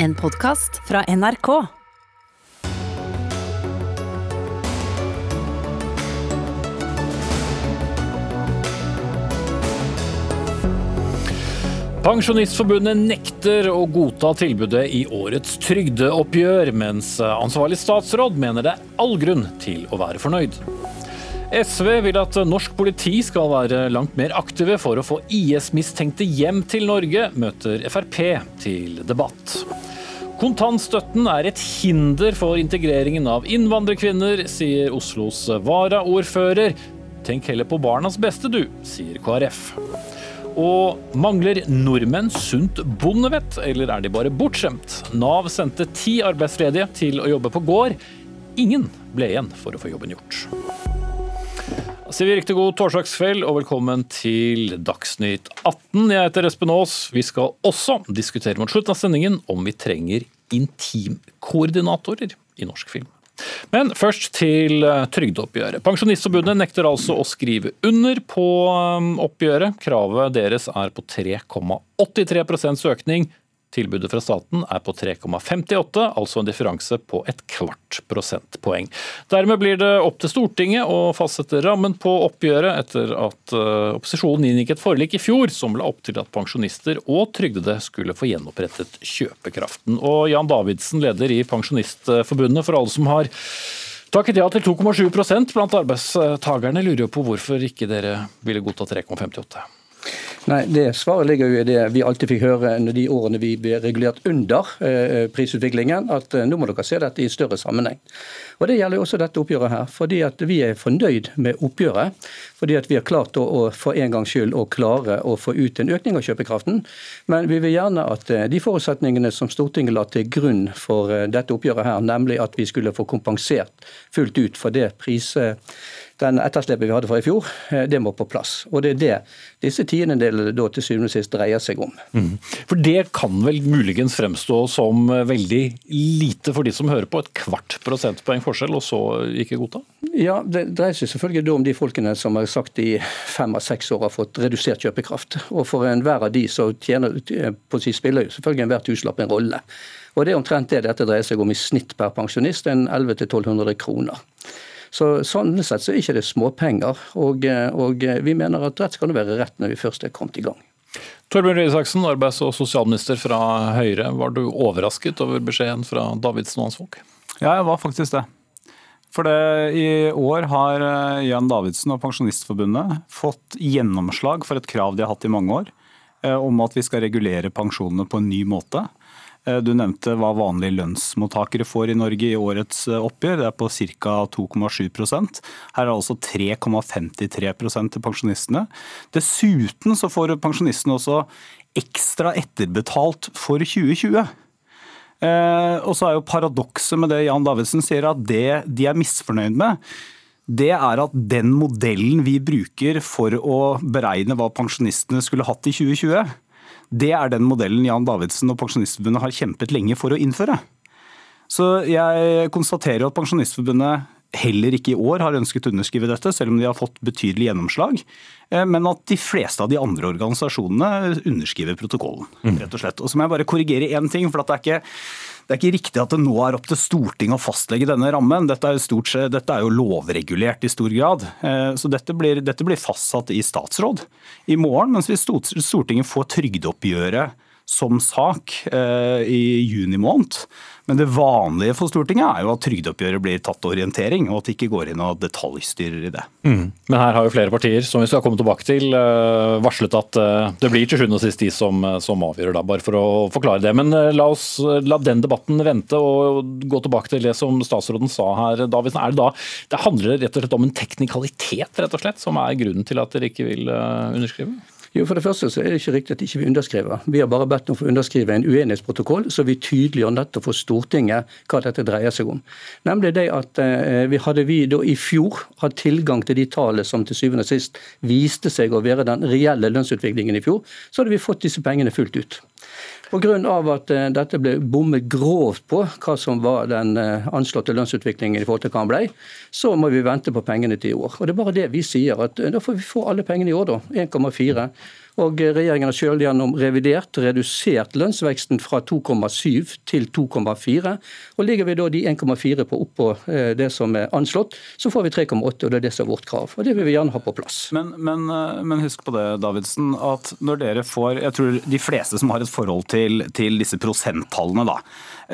En podkast fra NRK. Pensjonistforbundet nekter å godta tilbudet i årets trygdeoppgjør, mens ansvarlig statsråd mener det er all grunn til å være fornøyd. SV vil at norsk politi skal være langt mer aktive for å få IS-mistenkte hjem til Norge, møter Frp til debatt. Kontantstøtten er et hinder for integreringen av innvandrerkvinner, sier Oslos varaordfører. Tenk heller på barnas beste du, sier KrF. Og mangler nordmenn sunt bondevett, eller er de bare bortskjemt? Nav sendte ti arbeidsledige til å jobbe på gård. Ingen ble igjen for å få jobben gjort. Så vi riktig god torsdagskveld og velkommen til Dagsnytt 18. Jeg heter Espen Aas. Vi skal også diskutere mot slutten av sendingen om vi trenger intimkoordinatorer i norsk film. Men først til eh, trygdeoppgjøret. Pensjonistforbundet nekter altså å skrive under på eh, oppgjøret. Kravet deres er på 3,83% økning Tilbudet fra staten er på 3,58, altså en differanse på et kvart prosentpoeng. Dermed blir det opp til Stortinget å fastsette rammen på oppgjøret, etter at eh, opposisjonen inngikk et forlik i fjor som la opp til at pensjonister og trygdede skulle få gjenopprettet kjøpekraften. Og Jan Davidsen, leder i Pensjonistforbundet, for alle som har takket ja til 2,7% blant arbeidstakerne, lurer jo på hvorfor ikke dere ville godta 3,58? Nei, det Svaret ligger jo i det vi alltid fikk høre under de årene vi ble regulert under eh, prisutviklingen, at eh, nå må dere se dette i større sammenheng. Og Det gjelder jo også dette oppgjøret her. fordi at Vi er fornøyd med oppgjøret. Fordi at vi har klart å, å for en gangs skyld å klare å få ut en økning av kjøpekraften. Men vi vil gjerne at eh, de forutsetningene som Stortinget la til grunn for dette oppgjøret her, nemlig at vi skulle få kompensert fullt ut for det priset den etterslepet vi hadde fra i fjor, eh, det må på plass. Og Det er det disse tiendedelene da til syvende og sist dreier seg om. Mm. For Det kan vel muligens fremstå som veldig lite for de som hører på, et kvart prosentpoeng forskjell, og så ikke godta? Ja, Det dreier seg selvfølgelig om de folkene som har sagt i fem av seks år har fått redusert kjøpekraft. Og For enhver av de så tjener, på si spiller jo selvfølgelig enhver tusenlapp en rolle. Og Det er omtrent det dette dreier seg om i snitt per pensjonist, en 1100-1200 kroner. Så Sånn sett så er ikke det småpenger. Og, og vi mener at rett skal det være rett når vi først er kommet i gang. Torbjørn Røe Isaksen, arbeids- og sosialminister fra Høyre. Var du overrasket over beskjeden fra Davidsen og hans folk? Ja, jeg var faktisk det. For det, I år har eh, Jan Davidsen og Pensjonistforbundet fått gjennomslag for et krav de har hatt i mange år, eh, om at vi skal regulere pensjonene på en ny måte. Eh, du nevnte hva vanlige lønnsmottakere får i Norge i årets oppgjør. Det er på ca. 2,7% Her er det altså 3,53% til pensjonistene. Dessuten så får pensjonistene også ekstra etterbetalt for 2020. Eh, og så er jo Paradokset med det Jan Davidsen sier, at det de er misfornøyd med, det er at den modellen vi bruker for å beregne hva pensjonistene skulle hatt i 2020, det er den modellen Jan Davidsen og Pensjonistforbundet har kjempet lenge for å innføre. Så jeg konstaterer at Pensjonistforbundet heller ikke i år har ønsket å underskrive dette, selv om de har fått betydelig gjennomslag. Eh, men at de fleste av de andre organisasjonene underskriver protokollen. Rett Og slett. Og så må jeg bare korrigere én ting. for det er, ikke, det er ikke riktig at det nå er opp til Stortinget å fastlegge denne rammen. Dette er jo, stort, dette er jo lovregulert i stor grad. Eh, så dette blir, dette blir fastsatt i statsråd i morgen, mens hvis Stortinget får trygdeoppgjøret som sak eh, i juni måned. Men det vanlige for Stortinget er jo at trygdeoppgjøret blir tatt til orientering, og at de ikke går inn og detaljstyrer i det. Mm. Men her har jo flere partier, som vi skal komme tilbake til, eh, varslet at eh, det blir til sjuende og sist de som, som, avgjør, da, bare for å forklare det. Men la oss la den debatten vente og gå tilbake til det som statsråden sa her. Davidsen. Er det da det handler rett og slett om en teknikalitet rett og slett, som er grunnen til at dere ikke vil underskrive? Jo, For det første så er det ikke riktig at ikke vi ikke underskriver. Vi har bare bedt om å få underskrive en uenighetsprotokoll, så vi tydeliggjør nettopp for Stortinget hva dette dreier seg om. Nemlig det at eh, vi hadde vi da i fjor hatt tilgang til de tallene som til syvende og sist viste seg å være den reelle lønnsutviklingen i fjor, så hadde vi fått disse pengene fullt ut. Pga. at uh, dette ble bommet grovt på hva som var den uh, anslåtte lønnsutviklingen i forhold til hva den ble, så må vi vente på pengene til i år. Og Det er bare det vi sier. at uh, Da får vi få alle pengene i år, da. 1,4. Og regjeringen har selv gjennom revidert redusert lønnsveksten fra 2,7 til 2,4. Og ligger vi da de 1,4 på oppå eh, det som er anslått, så får vi 3,8, og det er det som er vårt krav. Og det vil vi gjerne ha på plass. Men, men, eh, men husk på det, Davidsen, at når dere får Jeg tror de fleste som har et forhold til, til disse prosenttallene, da,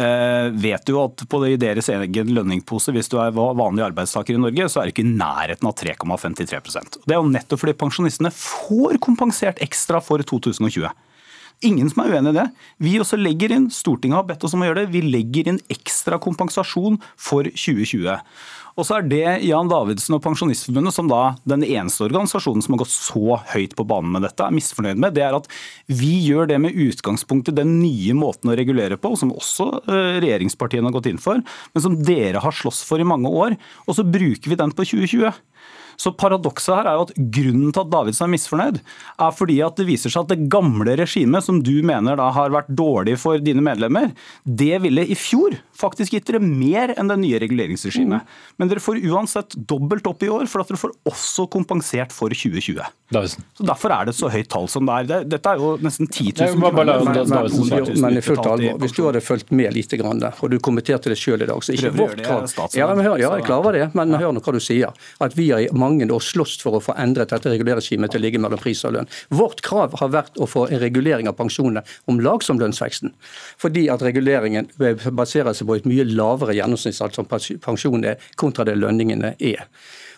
eh, vet jo at på i deres egen lønningpose, hvis du er vanlig arbeidstaker i Norge, så er det ikke i nærheten av 3,53% Det er jo nettopp fordi pensjonistene får kompensert ekstra for 2020. Ingen som er uenig i det. Vi også legger inn, Stortinget har bedt oss om å gjøre det, vi legger inn ekstra kompensasjon for 2020. Og så er det Jan Davidsen og Pensjonistforbundet, som da den eneste organisasjonen som har gått så høyt på banen med dette, er misfornøyd med, det er at vi gjør det med utgangspunkt i den nye måten å regulere på, som også eh, regjeringspartiene har gått inn for, men som dere har slåss for i mange år. Og så bruker vi den på 2020. Så Paradokset her er jo at grunnen til at Davidsen er misfornøyd, er fordi at det viser seg at det gamle regimet, som du mener da har vært dårlig for dine medlemmer, det ville i fjor faktisk gitt dere mer enn det nye reguleringsregimet. Mm. Men dere får uansett dobbelt opp i år, for at dere får også kompensert for 2020. Davidsen. Så Derfor er det et så høyt tall som det er. Dette er jo nesten 10 000 kroner. Men, i fullt alvor, hvis du hadde fulgt med lite grann der, og du kommenterte det selv i dag, så ikke vårt krav ja, men hør, ja, jeg klarer det, men hør nå hva du sier. At vi har mange da slåss for å få endret dette reguleringsregimet til å ligge mellom pris og lønn. Vårt krav har vært å få en regulering av pensjonene om lag som lønnsveksten. Fordi at reguleringen baserer seg på et mye lavere gjennomsnittsalder som pensjon er, kontra det lønningene er.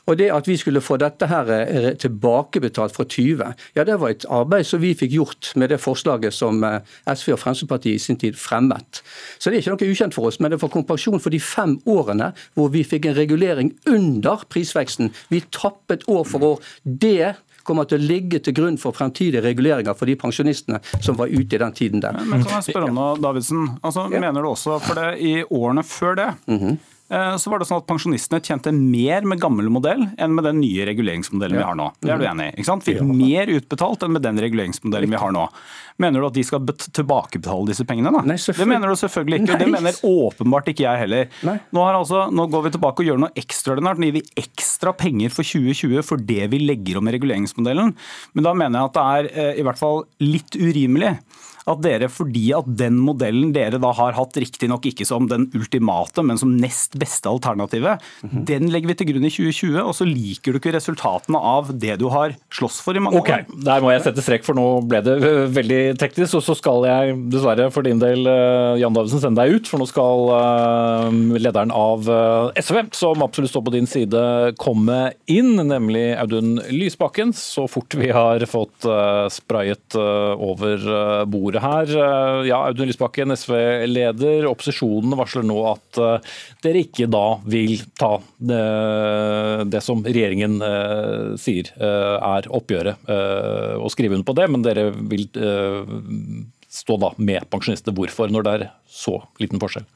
Og det at vi skulle få dette her eh, tilbakebetalt fra 20, ja det var et arbeid som vi fikk gjort med det forslaget som eh, SV og Fremskrittspartiet i sin tid fremmet. Så det er ikke noe ukjent for oss, men det får kompensasjon for de fem årene hvor vi fikk en regulering under prisveksten. Vi tappet år for år. Det kommer til å ligge til grunn for fremtidige reguleringer for de pensjonistene som var ute i den tiden der. Men, men kan jeg spørre om noe, Davidsen? Altså, ja. Mener du også, for det i årene før det, mm -hmm. Eh, så var det sånn at pensjonistene tjente mer med gammel modell enn med den nye reguleringsmodellen ja. vi har nå. Det er du enig i? ikke sant? Fikk mer utbetalt enn med den reguleringsmodellen vi har nå. Mener du at de skal tilbakebetale disse pengene? da? Nei, det mener du selvfølgelig ikke. Nei. Det mener åpenbart ikke jeg heller. Nå, altså, nå, går vi tilbake og gjør noe ekstraordinært. Nå gir vi ekstra penger for 2020 for det vi legger om i reguleringsmodellen. Men da mener jeg at det er eh, i hvert fall litt urimelig at dere, fordi at den modellen dere da har hatt, riktignok ikke som den ultimate, men som nest beste alternativet, mm -hmm. den legger vi til grunn i 2020, og så liker du ikke resultatene av det du har slåss for i mange okay, år. Der må jeg sette strekk, for nå ble det veldig teknisk. Og så skal jeg dessverre for din del, eh, Jan Davidsen, sende deg ut, for nå skal eh, lederen av eh, SV, som absolutt står på din side, komme inn, nemlig Audun Lysbakken, så fort vi har fått sprayet over bordet her. Ja, Audun Lysbakken, SV-leder. Opposisjonen varsler nå at dere ikke da vil ta det, det som regjeringen sier er oppgjøret, og skrive under på det, men dere vil stå da med pensjonister. Hvorfor, når det er så liten forskjell?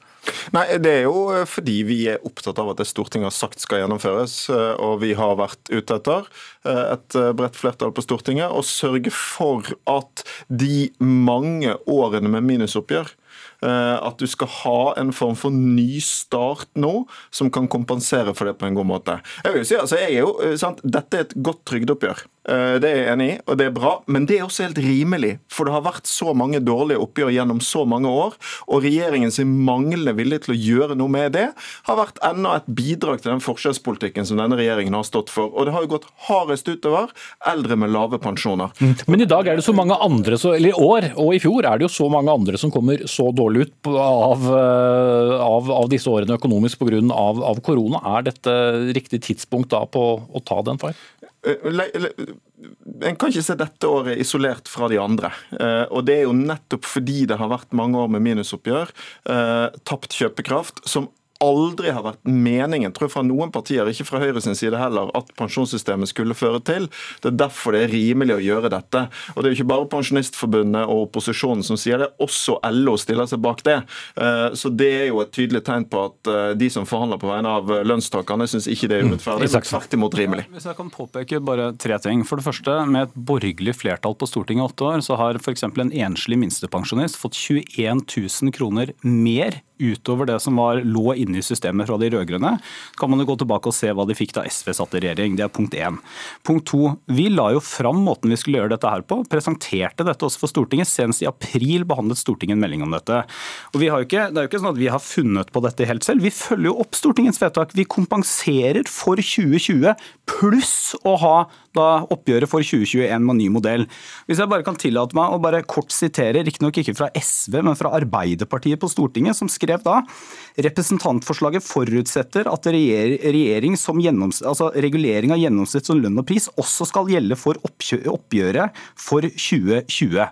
Nei, Det er jo eh, fordi vi er opptatt av at det Stortinget har sagt skal gjennomføres. Eh, og vi har vært ute etter eh, et bredt flertall på Stortinget å sørge for at de mange årene med minusoppgjør at du skal ha en form for ny start nå, som kan kompensere for det på en god måte. Jeg vil si, altså, jeg er jo, sant, Dette er et godt trygdeoppgjør. Eh, det er jeg enig i, og det er bra. Men det er også helt rimelig. For det har vært så mange dårlige oppgjør gjennom så mange år. Og regjeringens manglende vilje til å gjøre noe med det har vært enda et bidrag til den forskjellspolitikken som denne regjeringen har stått for. Og det har jo gått hardest utover eldre med lave pensjoner. Mm. Men i dag er det så mange andre, eller i år og i fjor er det jo så mange andre som kommer så dårlig ut av, eh, av, av disse årene økonomisk pga. Av, av korona. Er dette riktig tidspunkt da på å ta den feil? Eh, en kan ikke se dette året isolert fra de andre. Eh, og Det er jo nettopp fordi det har vært mange år med minusoppgjør, eh, tapt kjøpekraft, som aldri har vært meningen, tror jeg fra noen partier, ikke fra Høyre sin side heller, at pensjonssystemet skulle føre til. Det er derfor det er rimelig å gjøre dette. Og Det er jo ikke bare Pensjonistforbundet og opposisjonen som sier det, også LO stiller seg bak det. Eh, så det er jo et tydelig tegn på at eh, de som forhandler på vegne av lønnstakerne, syns ikke det er urettferdig, men tvert imot rimelig. Hvis jeg kan påpeke bare tre ting. For det første, med et borgerlig flertall på Stortinget i åtte år, så har f.eks. en enslig minstepensjonist fått 21 000 kroner mer utover det som var, lå inne i systemet fra de rød-grønne, kan man jo gå tilbake og se hva de fikk da SV satt i regjering. Det er punkt én. Punkt to, vi la jo fram måten vi skulle gjøre dette her på, presenterte dette også for Stortinget. Senest i april behandlet Stortinget en melding om dette. Og vi har jo ikke, Det er jo ikke sånn at vi har funnet på dette helt selv. Vi følger jo opp Stortingets vedtak. Vi kompenserer for 2020 pluss å ha da oppgjøret for 2021 med ny modell. Hvis jeg bare kan tillate meg å bare kort sitere, riktignok ikke fra SV, men fra Arbeiderpartiet på Stortinget, som skrev da representantforslaget forutsetter at regjering som altså regulering av gjennomsnitt som lønn og pris også skal gjelde for oppgjøret for 2020.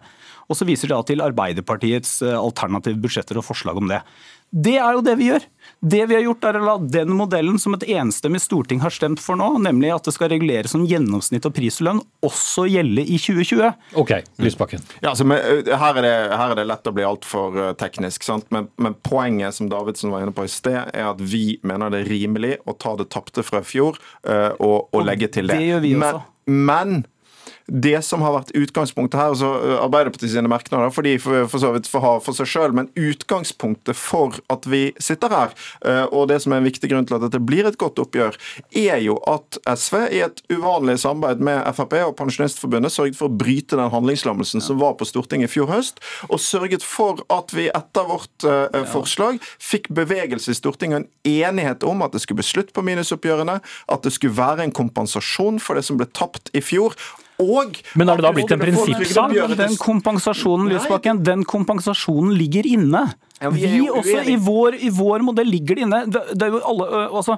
Og så viser de da til Arbeiderpartiets eh, alternative budsjetter og forslag om det. Det er jo det vi gjør. Det vi har gjort er å la den modellen som et enstemmig storting har stemt for nå, nemlig at det skal reguleres som gjennomsnitt og lønn, også gjelde i 2020. Ok, Lysbakken. Ja, altså, her, er det, her, er det, lett å bli altfor teknisk. sant? Men, men, poenget som Davidsen var inne på i sted, er at vi mener det er rimelig å ta det tapte fra i fjor uh, og, og, legge til det. Det gjør vi også. Men, men det som har vært utgangspunktet her, altså Arbeiderpartiet sine merknader for de for, for så vidt får ha for seg sjøl, men utgangspunktet for at vi sitter her, og det som er en viktig grunn til at dette blir et godt oppgjør, er jo at SV i et uvanlig samarbeid med Frp og Pensjonistforbundet sørget for å bryte den handlingslammelsen som var på Stortinget i fjor høst, og sørget for at vi etter vårt uh, forslag fikk bevegelse i Stortinget og en enighet om at det skulle bli slutt på minusoppgjørene, at det skulle være en kompensasjon for det som ble tapt i fjor. Og Men har det da blitt en prinsippsak? Den kompensasjonen, Lysbakken, den kompensasjonen ligger inne. Ja, vi, vi også, i vår, i vår, modell ligger det inne. Det, det er jo alle, også,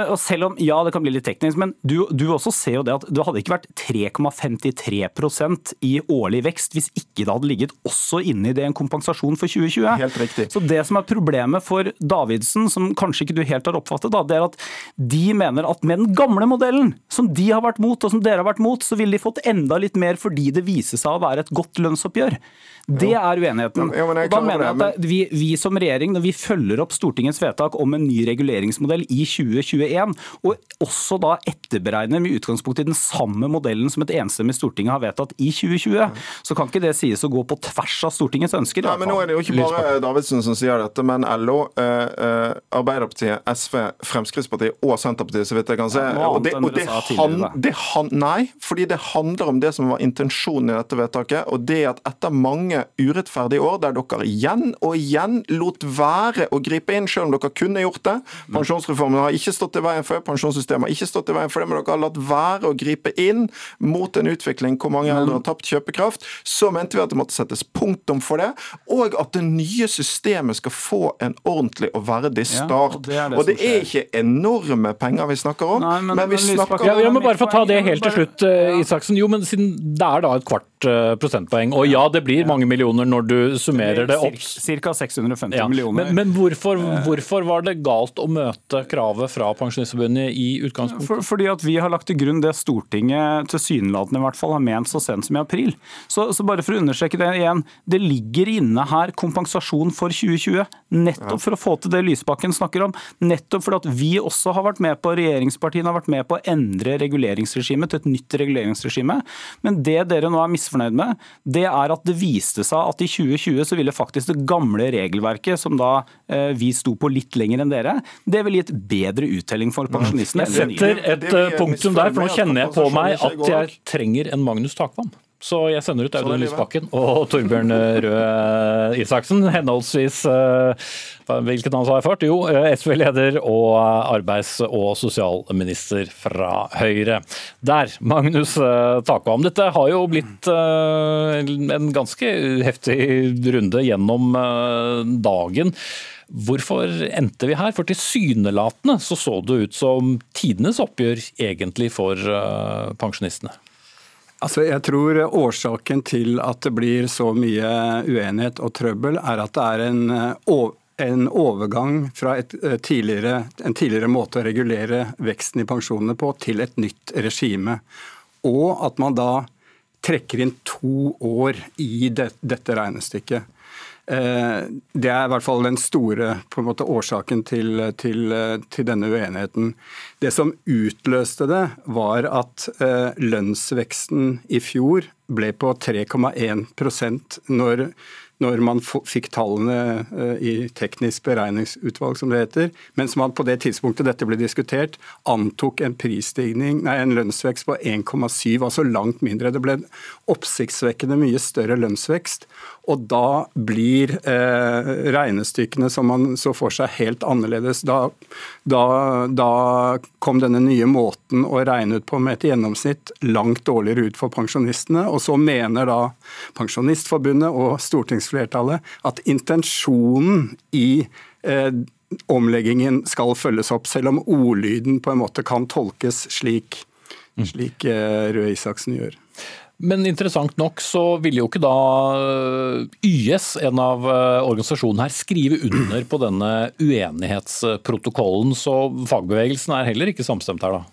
og selv om ja, det kan bli litt teknisk, men du, du også ser jo det at det hadde ikke vært 3,53% i årlig vekst hvis ikke det hadde ligget også inne i det en kompensasjon for 2020. Helt riktig. Så det som er problemet for Davidsen, som kanskje ikke du helt har oppfattet, da, det er at de mener at med den gamle modellen, som de har vært mot, og som dere har vært mot, så ville de fått enda litt mer fordi det viser seg å være et godt lønnsoppgjør. Det er uenigheten. Ja, og da mener jeg at vi, vi, som regjering, når vi følger opp Stortingets vedtak om en ny reguleringsmodell i 2021, og også da etterberegner med utgangspunkt i den samme modellen som et enstemmig storting har vedtatt i 2020, så kan ikke det sies å gå på tvers av Stortingets ønsker. Nei, men nå er det jo ikke bare Davidsen som sier dette, men LO, eh, eh, Arbeiderpartiet, SV, Fremskrittspartiet og Senterpartiet, så vidt jeg kan se. og det, og det, han, det han, nei, fordi det handler om det som var intensjonen i dette vedtaket, og det at etter mange mange urettferdige år der dere igjen og igjen lot være å gripe inn, selv om dere kunne gjort det. Pensjonsreformen har ikke stått i veien for pensjonssystemet har ikke stått i veien for det, men dere har latt være å gripe inn mot en utvikling hvor mange eldre har tapt kjøpekraft. Så mente vi at det måtte settes punktum for det, og at det nye systemet skal få en ordentlig og verdig start. Og, det er, det og det er ikke enorme penger vi snakker om, Nei, men, men, vi snakker om ja, Jeg må bare få ta det helt til slutt, uh, Isaksen. Jo, men siden det er da et kvart prosentpoeng, og ja, det blir mange mange millioner når du summerer det opp? Ca. 650 ja. millioner. Men, men hvorfor, hvorfor, var det galt å møte kravet fra Pensjonistforbundet i utgangspunktet? For, fordi at vi har lagt til grunn det Stortinget tilsynelatende i hvert fall har ment så sent som i april. Så, så, bare for å understreke det igjen. Det ligger inne her kompensasjon for 2020. Nettopp for å få til det Lysbakken snakker om. Nettopp fordi at vi også har vært med på, regjeringspartiene har vært med på å endre reguleringsregimet til et nytt reguleringsregime. Men det dere nå er misfornøyd med, det er at det viste seg at i 2020 så ville faktisk det gamle regelverket, som da eh, vi sto på litt lenger enn dere, det ville gitt bedre uttelling for pensjonistene. Jeg setter et eh, punktum der, for nå kjenner jeg på meg at jeg trenger en Magnus Takvam. Så jeg sender ut Audun Lysbakken og Torbjørn Røe Isaksen, henholdsvis eh, Hvilket navn har jeg fått? Jo, eh, SV-leder og arbeids- og sosialminister fra Høyre. Der, Magnus eh, Takvam. Dette har jo blitt en ganske heftig runde gjennom dagen. Hvorfor endte vi her? For tilsynelatende så så det ut som tidenes oppgjør egentlig for pensjonistene. Altså, jeg tror årsaken til at det blir så mye uenighet og trøbbel, er at det er en, eh, en overgang fra eh, tidligere, en tidligere måte å regulere veksten i pensjonene på, til et nytt regime. Og at man da trekker inn to år i det, dette regnestykket. Eh, det er i hvert fall den store måte, årsaken til, til, til, denne uenigheten. Det som utløste det, var at eh, lønnsveksten i fjor ble på 3,1% når, når man fikk tallene eh, i teknisk beregningsutvalg, som det heter, mens man på det tidspunktet dette ble diskutert, antok en nei, en lønnsvekst på 1,7, altså langt mindre. Det ble oppsiktsvekkende mye større lønnsvekst. Og da blir eh, regnestykkene som man så for seg, helt annerledes. Da, da, da, kom denne nye måten å regne ut på med et gjennomsnitt langt dårligere ut for pensjonistene. Og så mener da Pensjonistforbundet og stortingsflertallet at intensjonen i eh, omleggingen skal følges opp, selv om ordlyden på en måte kan tolkes slik, slik eh, Røe Isaksen gjør. Men interessant nok så ville jo ikke da eh, YS, en av eh, organisasjonene her, skrive under på denne uenighetsprotokollen. Så fagbevegelsen er heller ikke samstemt her, da?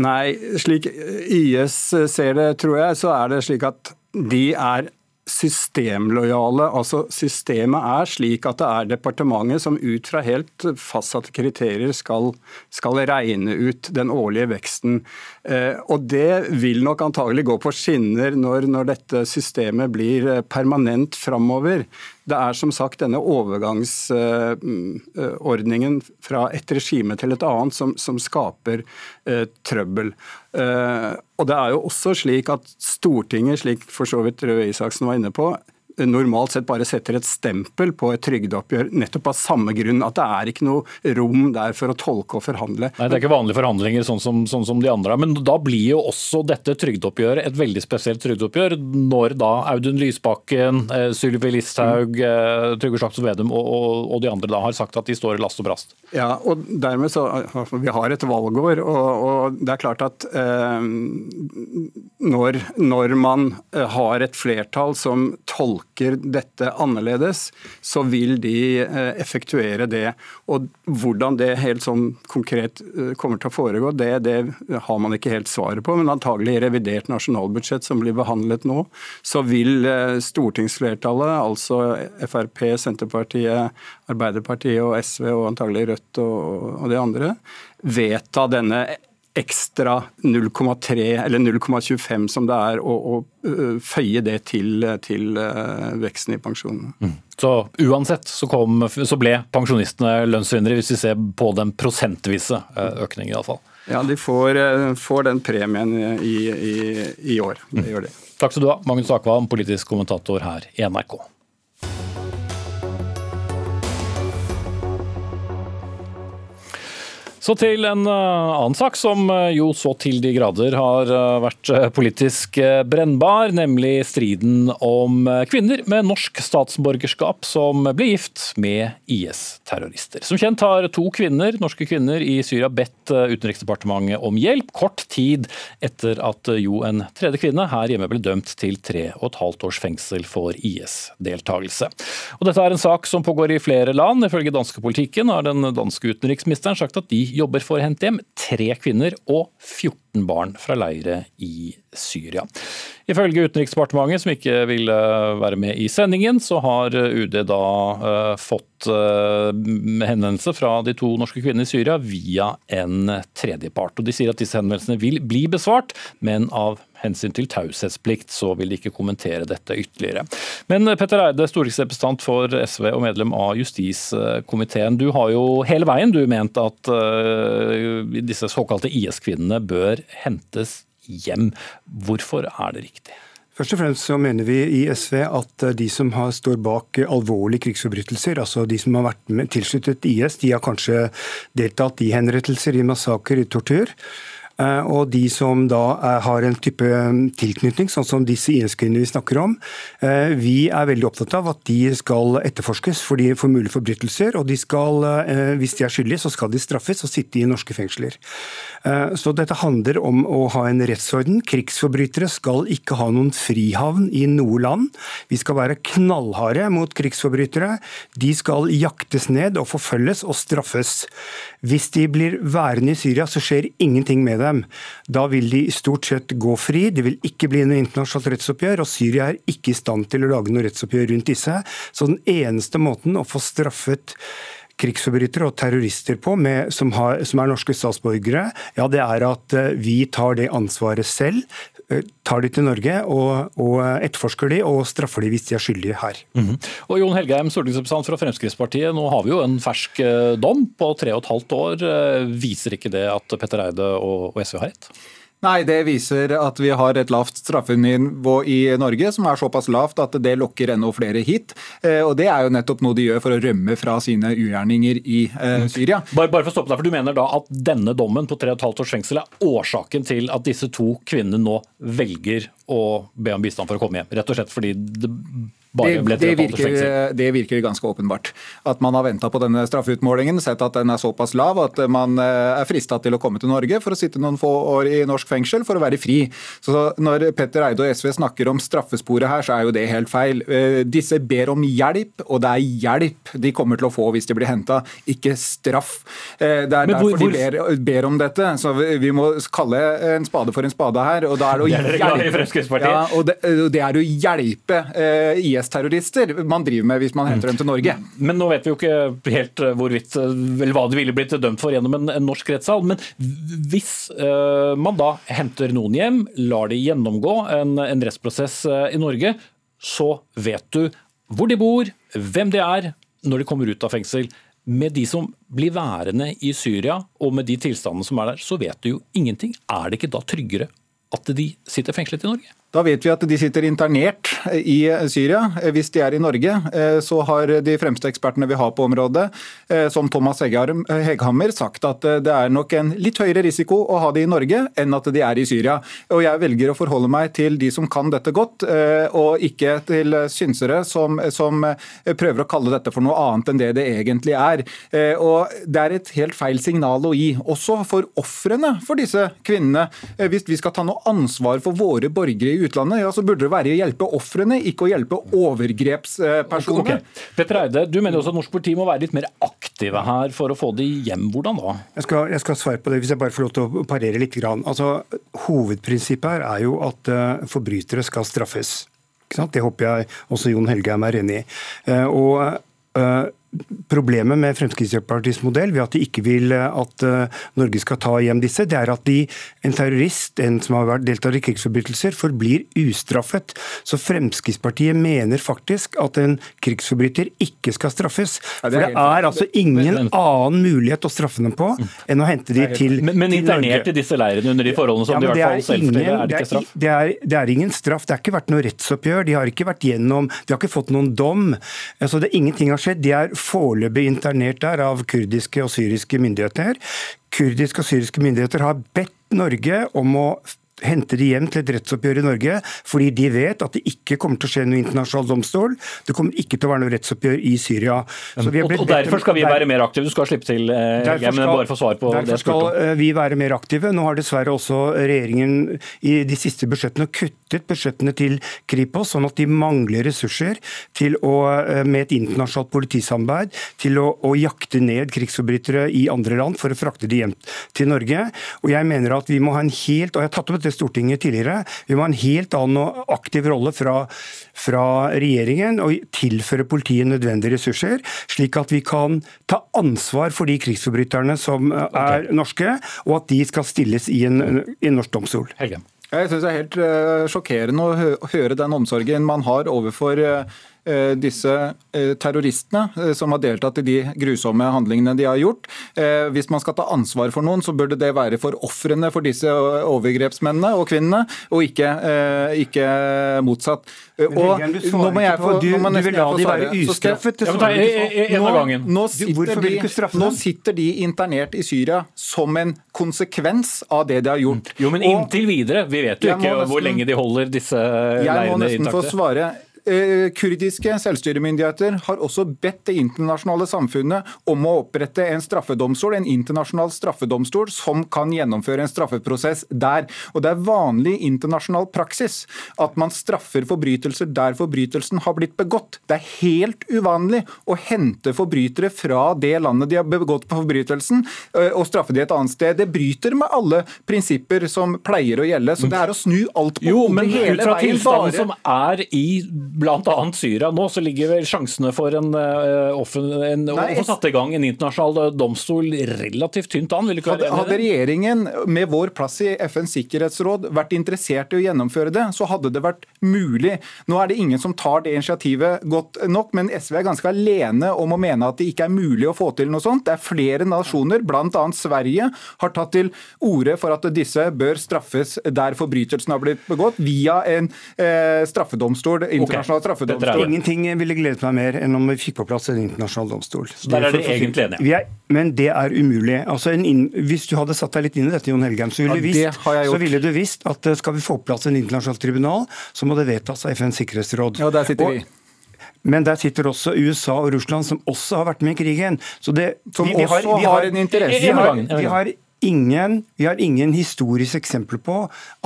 Nei, slik YS ser det, tror jeg, så er det slik at de er systemlojale. Altså Systemet er slik at det er departementet som ut fra helt fastsatte kriterier skal, skal regne ut den årlige veksten. Eh, og Det vil nok antagelig gå på skinner når, når dette systemet blir eh, permanent framover. Det er som sagt denne overgangsordningen fra et regime til et annet som, som skaper eh, trøbbel. Eh, og det er jo også slik at Stortinget, slik for så vidt Røe Isaksen var inne på, normalt sett bare setter et stempel på et trygdeoppgjør nettopp av samme grunn. At det er ikke noe rom der for å tolke og forhandle. Nei, Det er ikke vanlige forhandlinger sånn som, sånn som de andre. Men da blir jo også dette trygdeoppgjøret et veldig spesielt trygdeoppgjør, når da Audun Lysbakken, eh, Sylvi Listhaug, eh, Trygve Slagsvold Vedum og, og, og, de andre da har sagt at de står i last og brast. Ja, og dermed så Vi har et valgår, og, og det er klart at eh, når, når man eh, har et flertall som tolker tolker dette annerledes, så vil de eh, effektuere det. Og Hvordan det helt sånn konkret eh, kommer til å foregå, det, det har man ikke helt svaret på. Men antagelig i revidert nasjonalbudsjett som blir behandlet nå, så vil eh, stortingsflertallet, altså Frp, Senterpartiet, Arbeiderpartiet og SV og antagelig Rødt og, og de andre, vedta denne ekstra 0,3 eller 0,25 som det er, å, å føye det til, til veksten i pensjonene. Mm. Så uansett så, kom, så, ble pensjonistene lønnsvinnere, hvis vi ser på den prosentvise økningen iallfall. Ja, de får, får, den premien i, i, i år. Det gjør de. Takk skal du ha, Magnus Akvam, politisk kommentator her i NRK. Så til en eh, annen sak som eh, jo så til de grader har eh, vært politisk brennbar, nemlig striden om kvinner med norsk statsborgerskap som ble gift med IS-terrorister. Som kjent har to kvinner, norske kvinner i Syria bedt Utenriksdepartementet om hjelp, kort tid etter at jo en tredje kvinne her hjemme ble dømt til tre og et halvt års fengsel for IS-deltakelse. Og Dette er en sak som pågår i flere land. Ifølge danskepolitikken har den danske utenriksministeren sagt at de jobber for Hentim, tre kvinner og 14 barn fra leire i Syria. Ifølge Utenriksdepartementet, som ikke ville være med i sendingen, så har UD da uh, fått uh, henvendelse fra de to norske kvinnene i Syria via en tredjepart. Og De sier at disse henvendelsene vil bli besvart, men av hensyn til taushetsplikt så vil de ikke kommentere dette ytterligere. Men Petter Eide, stortingsrepresentant for SV og medlem av justiskomiteen. Du har jo hele veien du ment at uh, disse såkalte IS-kvinnene bør hentes hjem. Hvorfor er det riktig? Først og fremst så mener vi i SV at de som har, står bak alvorlige krigsforbrytelser, altså de som har vært med, tilsluttet IS, de har kanskje deltatt i henrettelser, i massakrer, i tortur. Eh, og de som da har en type um, tilknytning, sånn som disse IS-kvinnene vi snakker om, eh, vi er veldig opptatt av at de skal etterforskes for, de, for mulige forbrytelser. Og de skal, eh, hvis de er skyldige, så skal de straffes og sitte i norske fengsler. Så dette handler om å ha en rettsorden. Krigsforbrytere skal ikke ha noen frihavn i noe land. Vi skal være knallharde mot krigsforbrytere. De skal jaktes ned og forfølges og straffes. Hvis de blir værende i Syria, så skjer ingenting med dem. Da vil de stort sett gå fri, det vil ikke bli noe internasjonalt rettsoppgjør, og Syria er ikke i stand til å lage noe rettsoppgjør rundt disse. Så den eneste måten å få straffet krigsforbrytere og terrorister på, med, som, har, som, er norske statsborgere, ja, det er at eh, vi tar det ansvaret selv tar de til Norge og, og etterforsker de og straffer de hvis de er skyldige her. Mm Og Jon Helgheim, stortingsrepresentant fra Fremskrittspartiet. Nå har vi jo en fersk dom på tre og et halvt år. Viser ikke det at Petter Eide og SV har rett? Nei, Det viser at vi har et lavt straffenivå i Norge som er såpass lavt at det lokker enda flere hit. Eh, og Det er jo nettopp noe de gjør for å rømme fra sine ugjerninger i eh, Syria. Bare, bare for å stoppe deg, for Du mener da at denne dommen på 3,5 års fengsel er årsaken til at disse to kvinnene nå velger å be om bistand for å komme hjem? Rett og slett fordi det det, det, virker, det, virker, ganske åpenbart. At man har venta på denne straffeutmålingen, sett at den er såpass lav at man eh, er frista til å komme til Norge for å sitte noen få år i norsk fengsel for å være fri. Så Når Petter Eide og SV snakker om straffesporet her, så er jo det helt feil. Eh, disse ber om hjelp, og det er hjelp de kommer til å få hvis de blir henta, ikke straff. Eh, det er derfor hvor, de ber, ber, om dette. Så vi må kalle en spade for en spade her. og da er det å hjelpe, ja, og det, det er å hjelpe IS IS-terrorister man driver med hvis man henter dem til Norge. Men nå vet vi jo ikke helt eh, hvorvidt, eh, eller hva de ville blitt dømt for gjennom en, en norsk rettssal. Men hvis uh, man da henter noen hjem, lar de gjennomgå en, en rettsprosess uh, i Norge, så vet du hvor de bor, hvem de er, når de kommer ut av fengsel. Med de som blir værende i Syria, og med de tilstandene som er der, så vet du jo ingenting. Er det ikke da tryggere at de sitter fengslet i Norge? Da vet vi at de sitter internert i Syria. Hvis de er i Norge, eh, så har de fremste ekspertene vi har på området, eh, som Thomas Heghammer, sagt at eh, det er nok en litt høyere risiko å ha de i Norge enn at de er i Syria. Og Jeg velger å forholde meg til de som kan dette godt, og ikke til synsere som, som prøver å kalle dette for noe annet enn det det egentlig er. Og Det er et helt feil signal å gi, også for ofrene for disse kvinnene. Hvis vi skal ta noe ansvar for våre borgere i utlandet, ja, så burde det være å hjelpe ofrene, ikke å hjelpe overgrepspersoner. Okay. Petter Eide, du mener også at norsk politi må være litt mer aktive her for å få de hjem. Hvordan da? Jeg skal, jeg skal svare på det, hvis jeg bare får lov til å parere litt. Altså, hovedprinsippet her er jo at uh, forbrytere skal straffes. Det håper jeg også Jon Helgheim er enig i. Uh, og uh, Problemet med Fremskrittspartiets modell ved at de ikke vil eh, at eh, Norge skal ta hjem disse, det er at de, en terrorist, en som har vært deltatt i krigsforbrytelser, forblir ustraffet. Så Fremskrittspartiet mener faktisk at en krigsforbryter ikke skal straffes. For det er altså ingen annen mulighet å straffe dem på enn å hente dem til, Norge. men internert i disse leirene under de forholdene som ja, de i hvert fall selv forteller, er det ikke straff? Det er, det er ingen straff. Det har ikke vært noe rettsoppgjør. De har ikke vært gjennom, de har ikke fått noen dom. Altså, det, ingenting har skjedd. De er foreløpig internert der av kurdiske og syriske myndigheter. Kurdiske og syriske myndigheter har bedt Norge om å hente de hjem til et rettsoppgjør i Norge, fordi de vet at det ikke kommer til å skje noe internasjonal domstol. Det kommer ikke til å være noe rettsoppgjør i Syria. og, og Derfor skal vi være mer aktive? Du skal slippe til, eh, derfor skal, bare få svar på derfor det. skal eh, vi være mer aktive. Nå har dessverre også regjeringen i de siste budsjettene kuttet budsjettene til Kripos, sånn at de mangler ressurser til å, eh, med et internasjonalt politisamarbeid til å, å jakte ned krigsforbrytere i andre land for å frakte de hjem til Norge. Og jeg mener at vi må ha en helt, og jeg har tatt opp dette Stortinget tidligere. Vi må ha en helt annen og aktiv rolle fra, fra regjeringen og tilføre politiet nødvendige ressurser, slik at vi kan ta ansvar for de krigsforbryterne som er okay. norske, og at de skal stilles i en, i en norsk domstol. Helge. Jeg synes Det er helt uh, sjokkerende å høre den omsorgen man har overfor Eh, disse eh, terroristene eh, som har deltatt i de grusomme handlingene de har gjort. Hvis man skal ta ansvar for noen, så burde det være for ofrene for disse overgrepsmennene og kvinnene, og ikke, ikke motsatt. Og nå må jeg få, du, du vil la de være ustraffet? Nå, nå sitter de internert i Syria som en konsekvens av det de har gjort. Jo, men inntil videre. Vi vet jo ikke hvor lenge de holder disse leirene intakte. Jeg må nesten få svare. Eh, kurdiske selvstyremyndigheter har også bedt det internasjonale samfunnet om å opprette en straffedomstol, en internasjonal straffedomstol som kan gjennomføre en straffeprosess der. Og Det er vanlig internasjonal praksis at man straffer forbrytelser der forbrytelsen har blitt begått. Det er helt uvanlig å hente forbrytere fra det landet de har begått på forbrytelsen, eh, og straffe de et annet sted. Det bryter med alle prinsipper som pleier å gjelde. Så det er å snu alt på hodet hele veien. Jo, men ut fra tilstanden som er i bl.a. Syria nå, så ligger vel sjansene for en, uh, offen, en, Nei, å få satt i gang en internasjonal domstol relativt tynt an? ikke Hadde regjeringen med vår plass i FNs sikkerhetsråd vært interessert i å gjennomføre det, så hadde det vært mulig. Nå er det ingen som tar det initiativet godt nok, men SV er ganske alene om å mene at det ikke er mulig å få til noe sånt. Det er flere nasjoner, bl.a. Sverige, har tatt til orde for at disse bør straffes der forbrytelsen har blitt begått, via en eh, straffedomstol, internasjonal straffedomstol. Ingenting ville gledet meg mer enn om vi fikk på plass en internasjonal domstol. Så der er dere egentlig enige? Men det er umulig. Altså inn, hvis du hadde satt deg litt inn i dette, Jon Helgheim, så ville, ja, vist, så ville du visst at eh, skal vi få på plass en internasjonal tribunal, så må det vedtas av FNs sikkerhetsråd. Ja, der sitter vi. Men der sitter også USA og Russland, som også har vært med i krigen. Så det, som vi, vi har, også har, har, en interesse. i har, har ingen, vi har ingen historisk eksempel på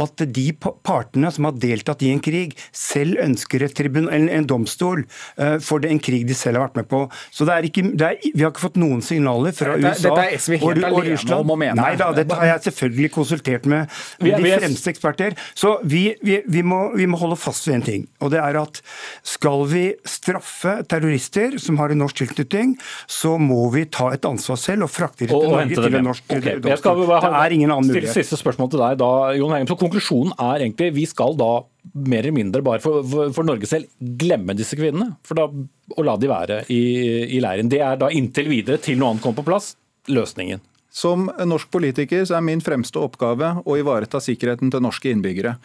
at de partene som har deltatt i en krig, selv ønsker tribun, en, en, domstol uh, for det, en krig de selv har vært med på. Så det er ikke, det er, Vi har ikke fått noen signaler fra dette, USA dette er SV helt og, og Russland. Om å mene. Nei da, dette har jeg selvfølgelig konsultert med, med de fremste eksperter. Så vi, vi, vi, må, vi må holde fast ved en ting, og det er at skal vi straffe terrorister som har en norsk tilknytning, så må vi ta et ansvar selv og frakte dem til Norge til en norsk okay. Skal vi bare det er ingen annen mulighet. Siste spørsmål til deg da, Jon Hengen, Så Konklusjonen er egentlig vi skal da mer eller mindre bare for, for, for Norge selv glemme disse kvinnene. For da, å la de være i, i leiren. Det er da inntil videre, til noe annet kommer på plass, løsningen. Som norsk politiker så er min fremste oppgave å ivareta sikkerheten til norske innbyggere.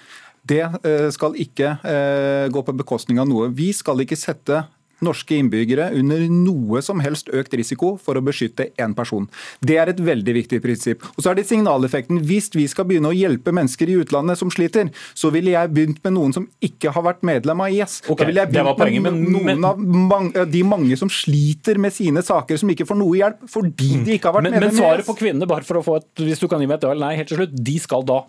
Det eh, skal ikke eh, gå på bekostning av noe. Vi skal ikke sette norske innbyggere under noe som helst økt risiko for å beskytte én person. Det er et veldig viktig prinsipp. Og så er det signaleffekten. Hvis vi skal begynne å hjelpe mennesker i utlandet som sliter, så ville jeg begynt med noen som ikke har vært medlem av IS. Okay, da ville jeg begynt poenget, med noen av mange, de mange som sliter med sine saker, som ikke får noe hjelp fordi de ikke har vært men, medlem av IS. Men svaret på kvinnene, bare for å få et, hvis du kan gi meg et ja eller nei helt til slutt, de skal da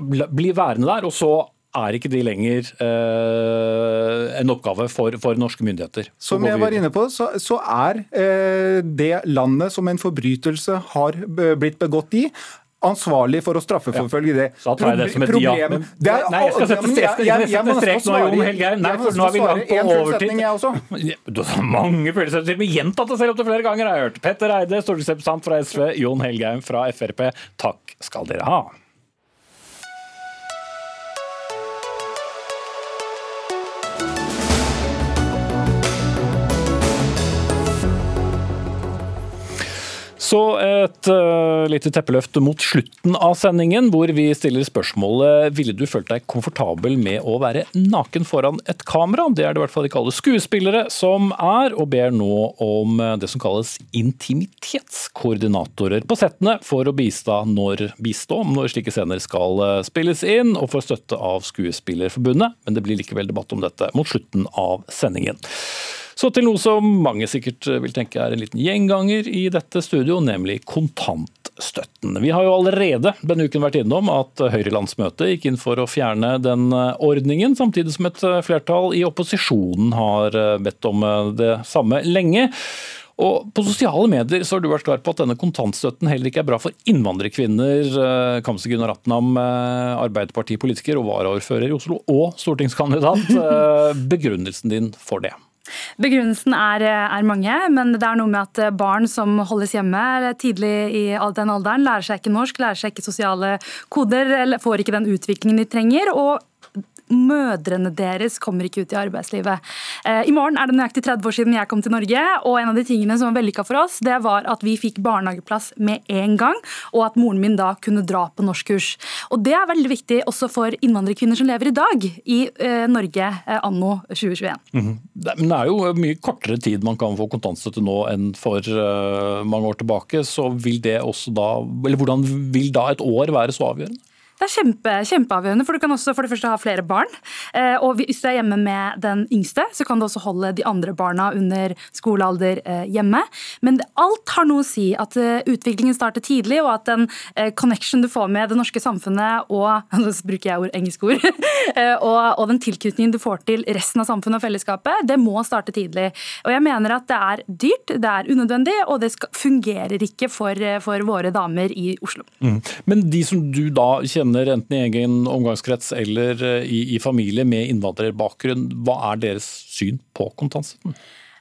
bli værende der, og så er ikke de lenger eh, en oppgave for, for, norske myndigheter. Som jeg var inne på, så, så er eh, det landet som en forbrytelse har blitt begått i, ansvarlig for å straffeforfølge det. Ja, da jeg det som et ja. Men, det er, nei, jeg skal sette strek, jeg, jeg, jeg strek nå, Jon Helgeir. Nei, for nå er vi langt på overtid. Du har mange følelser, Vi gjentatt det selv opptil flere ganger, har jeg hørt. Petter Eide, stortingsrepresentant fra SV, Jon Helgeim fra Frp. Takk skal dere ha. Så et uh, lite teppeløft mot slutten av sendingen, hvor vi stiller spørsmålet ville du følt deg komfortabel med å være naken foran et kamera. Det er det i hvert fall ikke alle skuespillere som er, og ber nå om eh, det som kalles intimitetskoordinatorer på settene for å bistå når, bistå når slike scener skal eh, spilles inn, og få støtte av Skuespillerforbundet. Men det blir likevel debatt om dette mot slutten av sendingen. Så til noe som mange sikkert vil tenke er en liten gjenganger i dette studio, nemlig kontantstøtten. Vi har jo allerede denne uken vært innom at Høyre-landsmøtet gikk inn for å fjerne den ordningen, samtidig som et flertall i opposisjonen har bedt om det samme lenge. Og På sosiale medier så har du vært klar på at denne kontantstøtten heller ikke er bra for innvandrerkvinner. Kamse Gunnar Atnam, Arbeiderpartipolitiker og varaordfører i Oslo, og stortingskandidat. Begrunnelsen din for det? Begrunnelsen er, er, mange, men det er noe med at barn som holdes hjemme tidlig i den alderen, lærer seg ikke norsk, lærer seg ikke sosiale koder, får ikke den utviklingen de trenger. og mødrene deres kommer ikke ut i arbeidslivet. Eh, I morgen er det nøyaktig 30 år siden jeg kom til Norge, og en av de tingene som var vellykka for oss, det var at vi fikk barnehageplass med en gang, og at moren min da kunne dra på norskkurs. Og det er veldig viktig også for innvandrerkvinner som lever i dag i eh, Norge eh, anno 2021. Mm -hmm. Men det er jo mye kortere tid man kan få kontantstøtte nå enn for mange år tilbake, så vil det også da, eller hvordan vil da et år være så avgjørende? Det er kjempe, kjempeavgjørende, for du kan også for det første ha flere barn. Eh, og hvis du er hjemme med den yngste, så kan du også holde de andre barna under skolealder eh, hjemme. Men alt har noe å si. At eh, utviklingen starter tidlig, og at den connection du får med det norske samfunnet og nå bruker jeg ord, engelske ord, og, den tilknytningen du får til resten av samfunnet og fellesskapet, det må starte tidlig. Og jeg mener at det er dyrt, det er unødvendig, og det fungerer ikke for, for våre damer i Oslo. Mm. Men de som du da kjenner venner, enten i egen omgangskrets eller i, i familie med innvandrerbakgrunn. Hva er deres syn på kontantstøtten?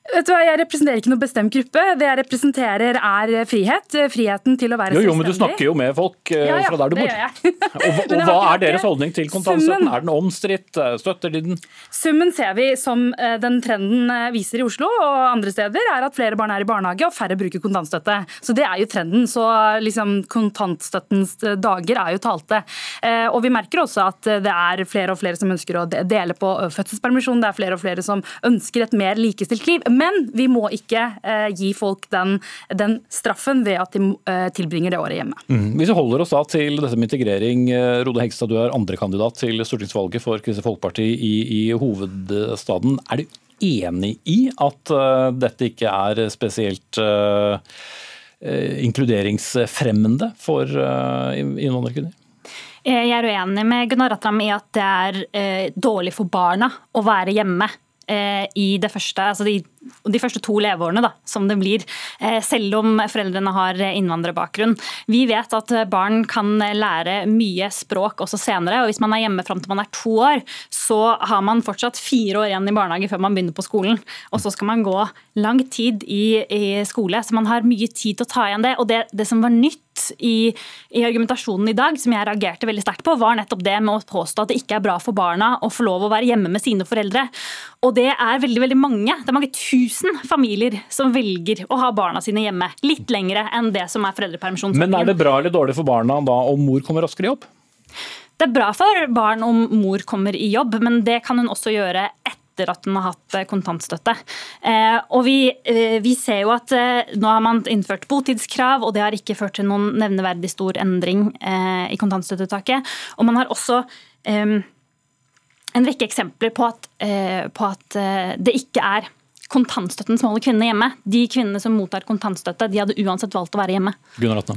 Vet du hva, Jeg representerer ikke noen bestemt gruppe. Det jeg representerer er frihet. Friheten til å være jo, jo. Men du snakker jo med folk eh, ja, ja, fra der du bor. Det gjør jeg. og, og hva er deres holdning til kontantstøtten? Er den omstridt? Støtter de den? Summen ser vi som eh, den trenden eh, viser i Oslo og andre steder, er at flere barn er i barnehage og færre bruker kontantstøtte. Så det er jo trenden. Så liksom kontantstøttens dager er jo talte. Og vi merker også at det er flere og flere som ønsker å dele på fødselspermisjon. Det er flere og flere som ønsker et mer likestilt liv. Men vi må ikke eh, gi folk den, den, straffen ved at de eh, tilbringer det året hjemme. Mm. Hvis vi holder oss da til dette med integrering, eh, Rode Hegstad, du er andrekandidat til stortingsvalget for Kristelig Folkeparti i, i hovedstaden. Er du enig i at uh, dette ikke er spesielt uh, inkluderingsfremmende for uh, innvandrerkvinner? Jeg er uenig med Gunnar Ratram i at det er dårlig for barna å være hjemme i det første, altså de de første to leveårene, da, som det blir, eh, selv om foreldrene har innvandrerbakgrunn. Vi vet at barn kan lære mye språk også senere, og hvis man er hjemme fram til man er to år, så har man fortsatt fire år igjen i barnehage før man begynner på skolen. Og så skal man gå lang tid i, i skole, så man har mye tid til å ta igjen det. Og det, det som var nytt i, i, argumentasjonen i dag, som jeg reagerte veldig sterkt på, var nettopp det med å påstå at det ikke er bra for barna å få lov å være hjemme med sine foreldre. Og det er veldig veldig mange. Det er mange tusen familier som velger å ha barna sine hjemme litt lengre enn det som er foreldrepermisjonsordningen. Men er det bra eller dårlig for barna da om mor kommer raskere i jobb? Det er bra for barn om mor kommer i jobb, men det kan hun også gjøre etter at den har hatt eh, kontantstøtte. Eh, og vi, eh, vi, ser jo at nå har man innført botidskrav, og det har ikke ført til noen nevneverdig stor endring i kontantstøttetaket. Og man har også en rekke eksempler på at, på at det ikke er kontantstøtten som holder kvinnene hjemme. De kvinnene som mottar kontantstøtte, de hadde uansett valgt å være hjemme.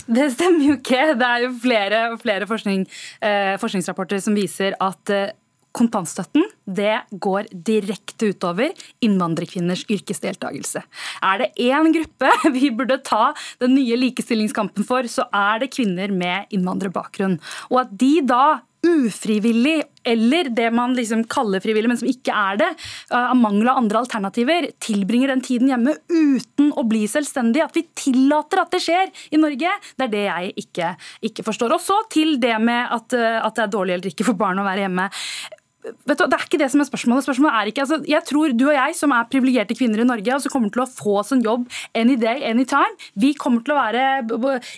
Det stemmer jo ikke. Det er jo flere, flere forskning, eh, forskningsrapporter som viser at eh, kontantstøtten det går direkte utover innvandrerkvinners yrkesdeltakelse. Er det én gruppe vi burde ta den nye likestillingskampen for, så er det kvinner med innvandrerbakgrunn. Og at de da ufrivillig, eller det man liksom kaller frivillig, men som ikke er det, eh, av mangel av andre alternativer, tilbringer den tiden hjemme uten å bli selvstendig. At vi tillater at det skjer i Norge, det er det jeg ikke, ikke forstår. Og så til det med at, eh, at det er dårlig eller ikke for barn å være hjemme vet du, Det er ikke det som er spørsmålet. Spørsmålet er ikke, altså, Jeg tror du og jeg, som er privilegerte kvinner i Norge, og som kommer til å få oss en jobb any day, anytime, vi kommer til å være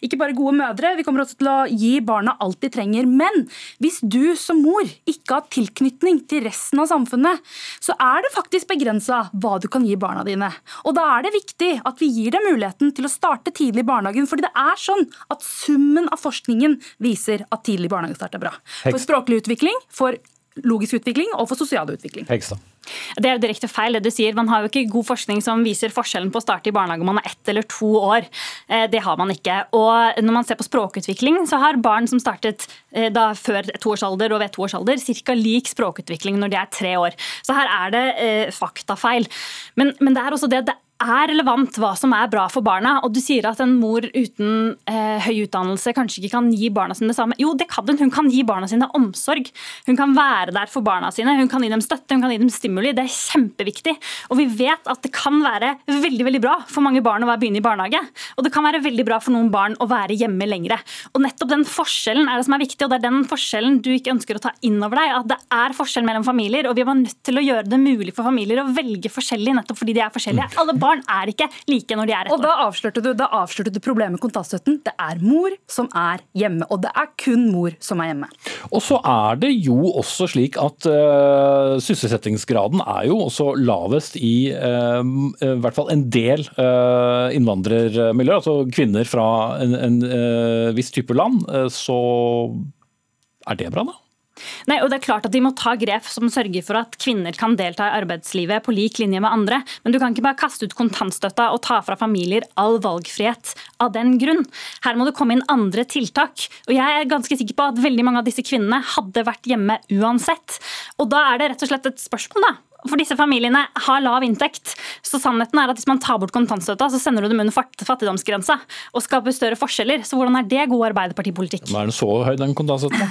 ikke bare gode mødre, vi kommer også til å gi barna alt de trenger. Men hvis du som mor ikke har tilknytning til resten av samfunnet, så er det faktisk begrensa hva du kan gi barna dine. Og da er det viktig at vi gir dem muligheten til å starte tidlig i barnehagen, fordi det er sånn at summen av forskningen viser at tidlig barnehagestart er bra. For språklig utvikling, for logisk utvikling og for sosial utvikling. Hegstad. Det er jo direkte feil. det du sier. Man har jo ikke god forskning som viser forskjellen på å starte i barnehage om man er ett eller to år. Eh, det har man ikke. Og når man ser på språkutvikling, så har barn som startet eh, da før toårsalder og ved toårsalder, ca. lik språkutvikling når de er tre år. Så her er det eh, faktafeil. Men, men det er også det, at det er relevant hva som er bra for barna. Og du sier at en mor uten eh, høy utdannelse kanskje ikke kan gi barna sine det samme. Jo, det kan hun. Hun kan gi barna sine omsorg. Hun kan være der for barna sine. Hun kan gi dem støtte, hun kan gi dem stimuli. Det er kjempeviktig. Og vi vet at det kan være veldig veldig bra for mange barn å begynne i barnehage. Og det kan være veldig bra for noen barn å være hjemme lengre. Og nettopp den forskjellen er det som er viktig, og det er den forskjellen du ikke ønsker å ta inn over deg. At det er forskjell mellom familier, og vi var nødt til å gjøre det mulig for familier å velge forskjellig nettopp fordi de er forskjellige. Alle barn er ikke like når de er ett år. Og da avslørte, du, da avslørte du problemet med kontantstøtten. Det er mor som er hjemme, og det er kun mor som er hjemme. Og så er det jo også slik at uh, sysselsettingsgraden er jo også lavest i uh, i hvert fall en del uh, innvandrermiljøer, altså kvinner fra en, en viss type land. så er det bra, da? Nei, og det er klart at De må ta grep som sørger for at kvinner kan delta i arbeidslivet på lik linje med andre. Men du kan ikke bare kaste ut kontantstøtta og ta fra familier all valgfrihet av den grunn. Her må det komme inn andre tiltak. Og Jeg er ganske sikker på at veldig mange av disse kvinnene hadde vært hjemme uansett. Og Da er det rett og slett et spørsmål da, For disse familiene har lav inntekt. Så sannheten er at hvis man tar bort kontantstøtta, så sender du dem under fattigdomsgrensa og skaper større forskjeller. Så hvordan er det god arbeiderpartipolitikk? Er den så høy, den kontantstøtta?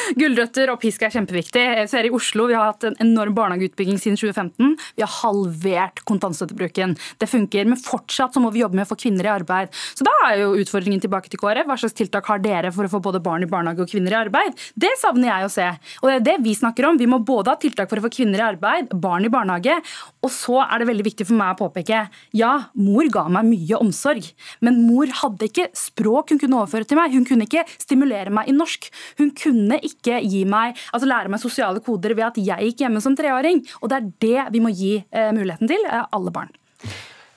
Gulrøtter og pisk er kjempeviktig. Så her I Oslo vi har hatt en enorm barnehageutbygging siden 2015. Vi har halvert kontantstøttebruken. Det funker, men fortsatt så må vi jobbe med å få kvinner i arbeid. Så da er jo utfordringen tilbake til KrF. Hva slags tiltak har dere for å få både barn i barnehage og kvinner i arbeid? Det savner jeg å se. Og det er det vi snakker om. Vi må både ha tiltak for å få kvinner i arbeid, barn i barnehage. Og så er det veldig viktig for meg å påpeke ja, mor ga meg mye omsorg, men mor hadde ikke språk hun kunne overføre til meg. Hun kunne ikke stimulere meg i norsk. Hun kunne ikke gi meg, altså lære meg sosiale koder ved at jeg gikk hjemme som treåring. Og det er det vi må gi eh, muligheten til, eh, alle barn.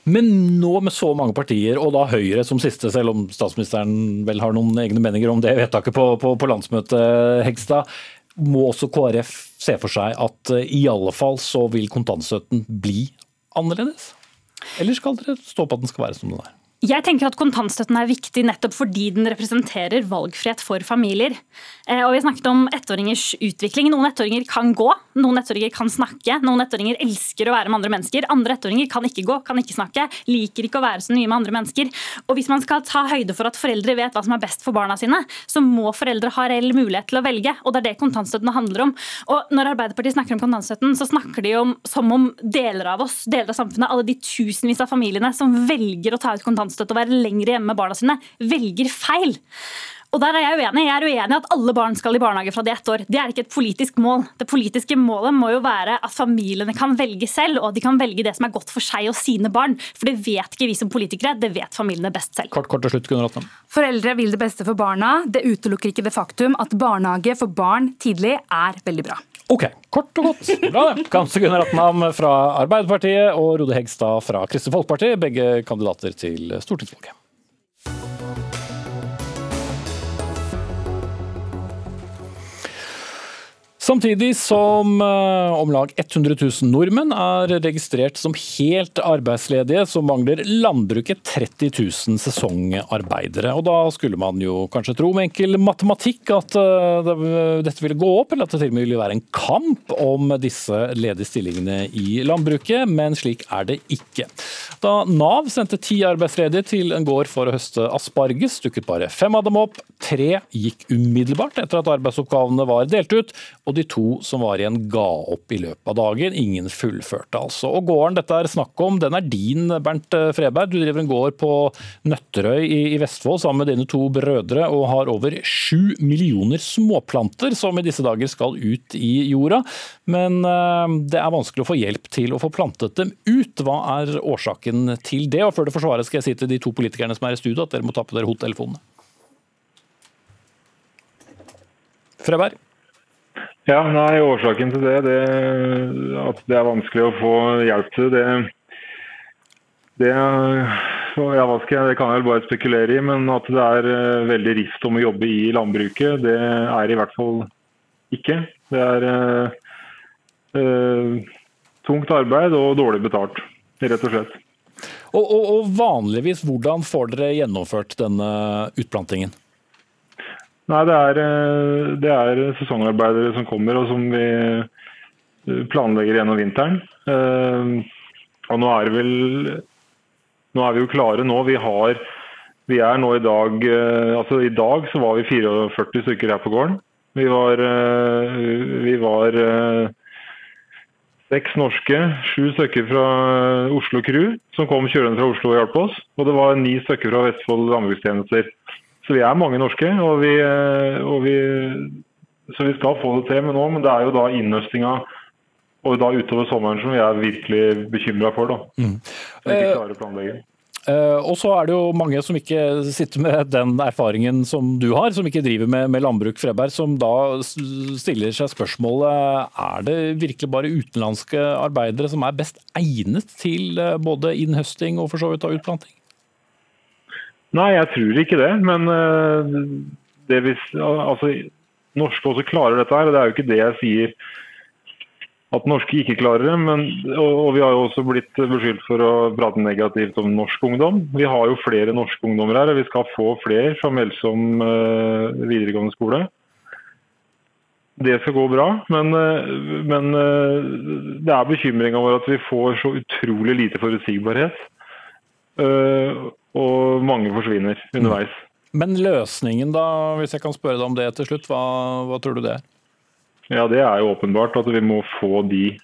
Men nå med så mange partier, og da Høyre som siste, selv om statsministeren vel har noen egne meninger om det vedtaket på, på, på landsmøtet, Hegstad, må også KrF se for seg at eh, i alle fall så vil kontantstøtten bli annerledes? Eller skal dere stå på at den skal være som den er? Jeg tenker at Kontantstøtten er viktig nettopp fordi den representerer valgfrihet for familier. Eh, og Vi snakket om ettåringers utvikling. Noen ettåringer kan gå, noen ettåringer kan snakke. Noen ettåringer elsker å være med andre mennesker. Andre ettåringer kan ikke gå, kan ikke snakke, liker ikke å være så mye med andre mennesker. Og Hvis man skal ta høyde for at foreldre vet hva som er best for barna sine, så må foreldre ha reell mulighet til å velge. og Det er det kontantstøtten handler om. Og Når Arbeiderpartiet snakker om kontantstøtten, så snakker de om, som om deler av oss, deler av samfunnet, alle de tusenvis av familiene som velger å ta ut kontantstøtte kontantstøtte og være lenger hjemme med barna sine, velger feil. Og der er Jeg uenig. Jeg er uenig i at alle barn skal i barnehage fra de ett år. Det er ikke et politisk mål. Det politiske målet må jo være at familiene kan velge selv, og at de kan velge det som er godt for seg og sine barn. For det vet ikke vi som politikere, det vet familiene best selv. Kort, kort til slutt, Gunnar Atnam. Foreldre vil det beste for barna. Det utelukker ikke det faktum at barnehage for barn tidlig er veldig bra. Ok, kort og godt. Bra det. Kanskje Gunnar Atnam fra Arbeiderpartiet og Rode Hegstad fra Kristelig Folkeparti, begge kandidater til stortingsvalget. Samtidig som uh, om lag 100 000 nordmenn er registrert som helt arbeidsledige, så mangler landbruket 30 000 sesongarbeidere. Og da skulle man jo kanskje tro med enkel matematikk at det, dette ville gå opp, eller at det til og med ville være en kamp om disse ledige stillingene i landbruket, men slik er det ikke. Da Nav sendte ti arbeidsledige til en gård for å høste asparges, dukket bare fem av dem opp. Tre gikk umiddelbart etter at arbeidsoppgavene var delt ut. og og de to som var igjen ga opp i løpet av dagen. Ingen fullførte altså. Og gården dette er snakk om, den er din, Bernt Freberg. Du driver en gård på Nøtterøy i Vestfold sammen med dine to brødre, og har over sju millioner småplanter som i disse dager skal ut i jorda. Men eh, det er vanskelig å få hjelp til å få plantet dem ut. Hva er årsaken til det? Og før det forsvares skal jeg si til de to politikerne som er i studio at dere må ta på dere hodetelefonene. Freberg? Ja, nei, Årsaken til det, det, at det er vanskelig å få hjelp til, det, det ja, jeg, det kan jeg vel bare spekulere i. Men at det er uh, veldig rift om å jobbe i landbruket, det er i hvert fall ikke. Det er uh, uh, tungt arbeid og dårlig betalt, rett og slett. Og, og, og vanligvis, hvordan får dere gjennomført denne utplantingen? Nei, det er, eh, det er, sesongarbeidere som kommer, og som vi eh, planlegger gjennom vinteren. Eh, og nå er, vel, nå er vi jo klare nå. Vi, har, vi er nå i dag Altså i dag så var vi 44 stykker her på gården. Vi var, vi var seks norske, sju stykker fra Oslo Crew som kom kjørende fra Oslo og hjalp oss. Og det var ni stykker fra Vestfold landbrukstjenester. Så vi er mange norske, og vi, eh, og vi, så vi skal få det til med nå. Men det er jo da innhøstinga og da utover sommeren som vi er virkelig bekymra for. da. Mm. ikke eh, klarer å planlegge. Uh, og så er det jo mange som ikke sitter med den erfaringen som du har, som ikke driver med, med landbruk, Freberg, som da stiller seg spørsmålet er det virkelig bare utenlandske arbeidere som er best egnet til både innhøsting og for så vidt utplanting? Nei, jeg tror ikke det. Men eh, det hvis, altså, norske også klarer dette her. og Det er jo ikke det jeg sier at norske ikke klarer det. Men, og, og, vi har jo også blitt beskyldt for å prate negativt om norsk ungdom. Vi har jo flere norske ungdommer her, og vi skal få flere som melder som uh, videregående skole. det skal gå bra. Men, men det er bekymringa vår at vi får så utrolig lite forutsigbarhet. Og mange forsvinner underveis. Men løsningen, da, hvis jeg kan spørre deg om det til slutt, hva, hva tror du det er? Ja, Det er jo åpenbart at vi må få de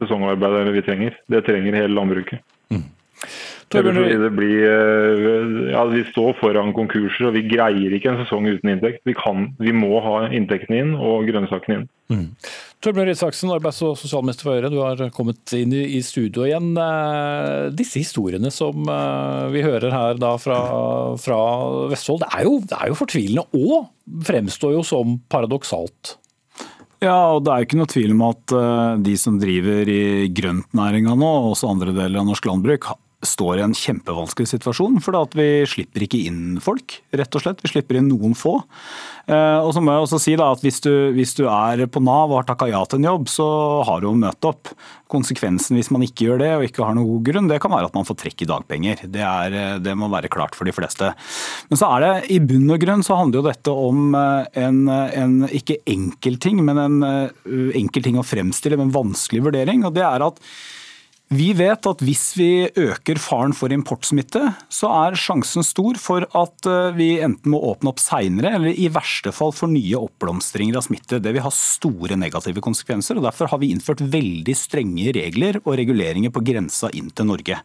sesongarbeiderne vi trenger. Det trenger hele landbruket. Mm. Det blir, eh, ja, vi står foran konkurser, og vi greier ikke en sesong uten inntekt. Vi, kan, vi må ha inntektene inn og grønnsakene inn. Mm. Torbjørn Risaksen, arbeids- og sosialminister for Høyre, du har kommet inn i studio igjen. Eh, disse historiene som eh, vi hører her fra, fra Vestfold, det er, jo, det er jo fortvilende og fremstår jo som paradoksalt. Ja, og det er jo ikke noe tvil om at de som driver i grøntnæringa nå, og også andre deler av norsk landbruk, står i en kjempevanskelig situasjon. For vi slipper ikke inn folk, rett og slett. Vi slipper inn noen få. Eh, og så må jeg også si at hvis du, hvis du er på Nav og har takka ja til en jobb, så har du å møte opp. Konsekvensen hvis man ikke gjør det og ikke har noen god grunn, det kan være at man får trekk i dagpenger. Det, er, det må være klart for de fleste. Men så er det i bunn og grunn så handler jo dette om eh, en, en ikke enkel ting, men en eh, enkel ting å fremstille, men en vanskelig vurdering. og det er at vi vet at hvis vi øker faren for importsmitte, så er sjansen stor for at eh, vi enten må åpne opp seinere, eller i verste fall for nye oppblomstringer av smitte. Det vil ha store negative konsekvenser. og Derfor har vi innført veldig strenge regler og reguleringer på grensa inn til Norge.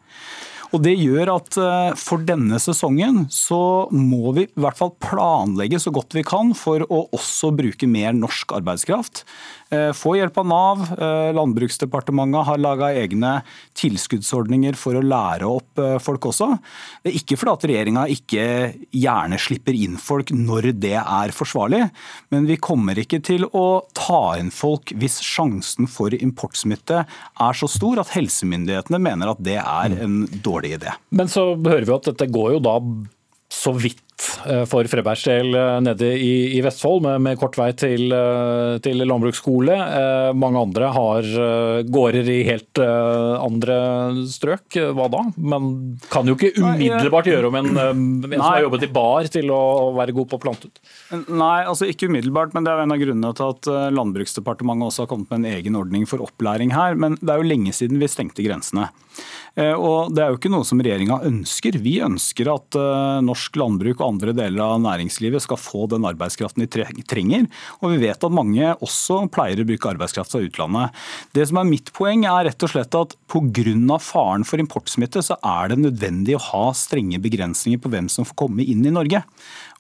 Og Det gjør at eh, for denne sesongen så må vi i hvert fall planlegge så godt vi kan for å også bruke mer norsk arbeidskraft. Eh, få hjelp av Nav. Eh, Landbruksdepartementet har laga egne tilskuddsordninger for å lære opp folk også. Det er ikke fordi at regjeringa ikke gjerne slipper inn folk når det er forsvarlig, men vi kommer ikke til å ta inn folk hvis sjansen for importsmitte er så stor at helsemyndighetene mener at det er en dårlig dårlig idé. Men så hører vi at dette går jo da så vidt Eh, for Frebergs del eh, nede i, i Vestfold, med, med, kort vei til, eh, til landbruksskole. Mange andre har gårder i helt andre strøk. Hva da? Man kan jo ikke umiddelbart gjøre om en, en som har jobbet i bar til å være god på å plante ut. Nei, altså ikke umiddelbart, men det er en av grunnene til at Landbruksdepartementet også har kommet med en egen ordning for opplæring her. Men det er jo lenge siden vi stengte grensene. Og Det er jo ikke noe som regjeringa ønsker. Vi ønsker at norsk landbruk og andre deler av næringslivet skal få den arbeidskraften de trenger. Og vi vet at mange også pleier å bruke arbeidskraft fra utlandet. Det som er mitt poeng er rett og slett at pga. faren for importsmitte, så er det nødvendig å ha strenge begrensninger på hvem som får komme inn i Norge.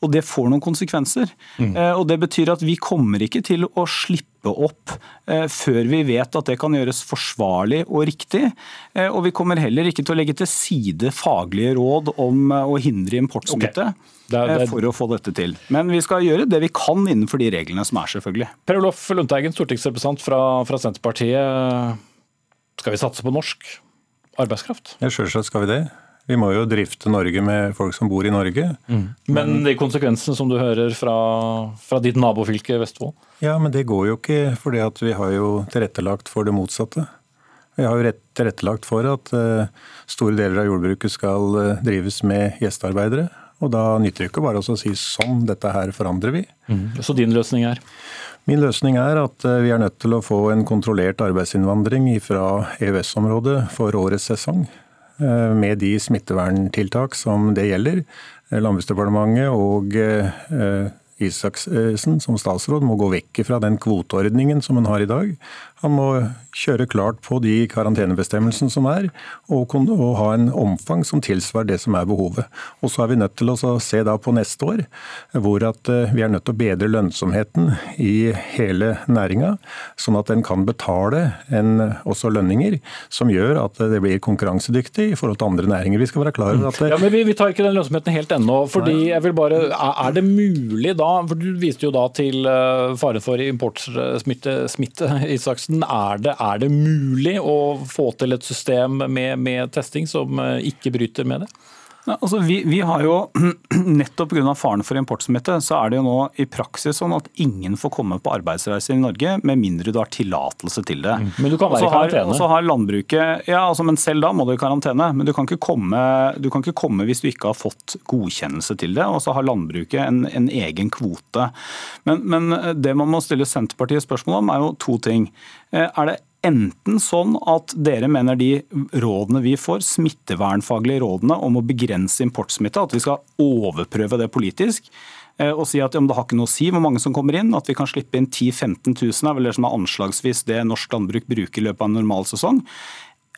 Og det får noen konsekvenser. Mm. Eh, og det betyr at vi kommer ikke til å slippe opp eh, før vi vet at det kan gjøres forsvarlig og riktig. Eh, og vi kommer heller ikke til å legge til side faglige råd om å hindre importsmitte. Okay. Det er, det er... for å få dette til. Men vi skal gjøre det vi kan innenfor de reglene som er, selvfølgelig. Per Olof Lundteigen, stortingsrepresentant fra, fra Senterpartiet. Skal vi satse på norsk arbeidskraft? Ja, Selvsagt skal vi det. Vi må jo drifte Norge med folk som bor i Norge. Mm. Men de konsekvensene som du hører fra, fra, ditt nabofylke Vestfold? Ja, men det går jo ikke, for vi har jo tilrettelagt for det motsatte. Vi har jo tilrettelagt for at uh, store deler av jordbruket skal uh, drives med gjestearbeidere. Og da nytter det ikke bare å si sånn, dette her forandrer vi. Mm. Så din løsning er? Min løsning er at uh, vi er nødt til å få en kontrollert arbeidsinnvandring fra EØS-området for årets sesong. Eh, med de smitteverntiltak som det gjelder. Landbruksdepartementet og eh, Isaksen som statsråd må gå vekk fra den kvoteordningen som hun har i dag. Han må kjøre klart på de karantenebestemmelsene som er, og, og, ha en omfang som tilsvarer det som er behovet. Og Så er vi nødt til å se da på neste år, hvor at eh, vi er nødt til å bedre lønnsomheten i hele næringa, sånn at en kan betale en, også lønninger som gjør at det blir konkurransedyktig i forhold til andre næringer. Vi skal være klar over at det... Ja, men vi, vi, tar ikke den lønnsomheten helt ennå. fordi jeg vil bare, Er det mulig da, for du viste jo da til uh, fare for importsmitte, smitte, Isaksen. Er det, er det mulig å få til et system med, med testing som eh, ikke bryter med det? Altså, vi, vi, har jo, Nettopp pga. faren for importsmitte, så er det jo nå i praksis sånn at ingen får komme på arbeidsreise i Norge med mindre du har tillatelse til det. Mm. Men du kan være i karantene. Har, så har landbruket, ja, altså, men Selv da må du i karantene. Men du kan, komme, du kan, ikke komme, hvis du ikke har fått godkjennelse til det. Og så har landbruket en, en egen kvote. Men, men det man må stille Senterpartiet spørsmål om, er jo to ting. Eh, er det enten sånn at dere mener de rådene vi får, smittevernfaglige rådene om å begrense importsmitte, at vi skal overprøve det politisk, eh, og si at ja, det har ikke noe å si hvor mange som kommer inn, at vi kan slippe inn 10 000-15 000, er vel det som er anslagsvis det norsk landbruk bruker i løpet av en normalsesong.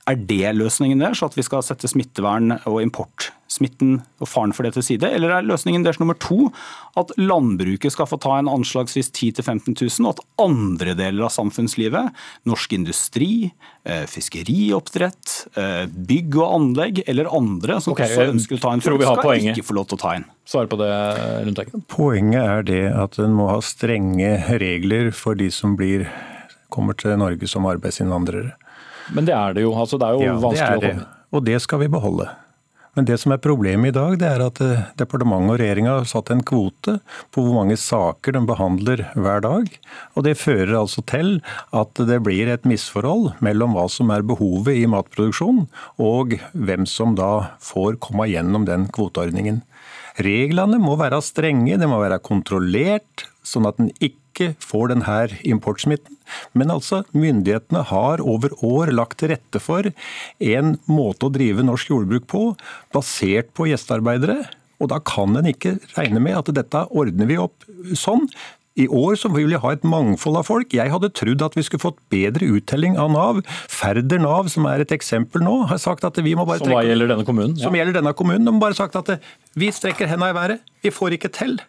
Er det løsningen deres, at vi skal sette smittevern og importsmitten og faren for det til side? Eller er løsningen deres nummer to at landbruket skal få ta en anslagsvis 10 000-15 000, og at andre deler av samfunnslivet, norsk industri, eh, fiskerioppdrett, eh, bygg og anlegg eller andre som okay, også ønsker å ta en skal poenget. ikke få lov til å ta en? Svar på det, Lundteigen. Poenget er det at en må ha strenge regler for de som blir, kommer til Norge som arbeidsinnvandrere. Men det er det jo. Altså, det er jo ja, vanskelig det er det. Og det skal vi beholde. Men det som er problemet i dag, det er at eh, departementet og regjeringa har satt en kvote på hvor mange saker de behandler hver dag. Og det fører altså til at det blir et misforhold mellom hva som er behovet i matproduksjon, og hvem som da får komme gjennom den kvoteordningen. Reglene må være strenge, de må være kontrollert, sånn at en ikke får denne importsmitten. Men altså, myndighetene har over år lagt til rette for en måte å drive norsk jordbruk på, basert på gjestearbeidere. Og da kan en ikke regne med at dette ordner vi opp sånn. I år så vil vi ha et mangfold av folk. Jeg hadde trodd at vi skulle fått bedre uttelling av Nav. Færder Nav, som er et eksempel nå, har sagt at vi må bare trekke Som gjelder denne kommunen? Som ja. gjelder denne kommunen. De har bare sagt at vi strekker henda i været. Vi får ikke til.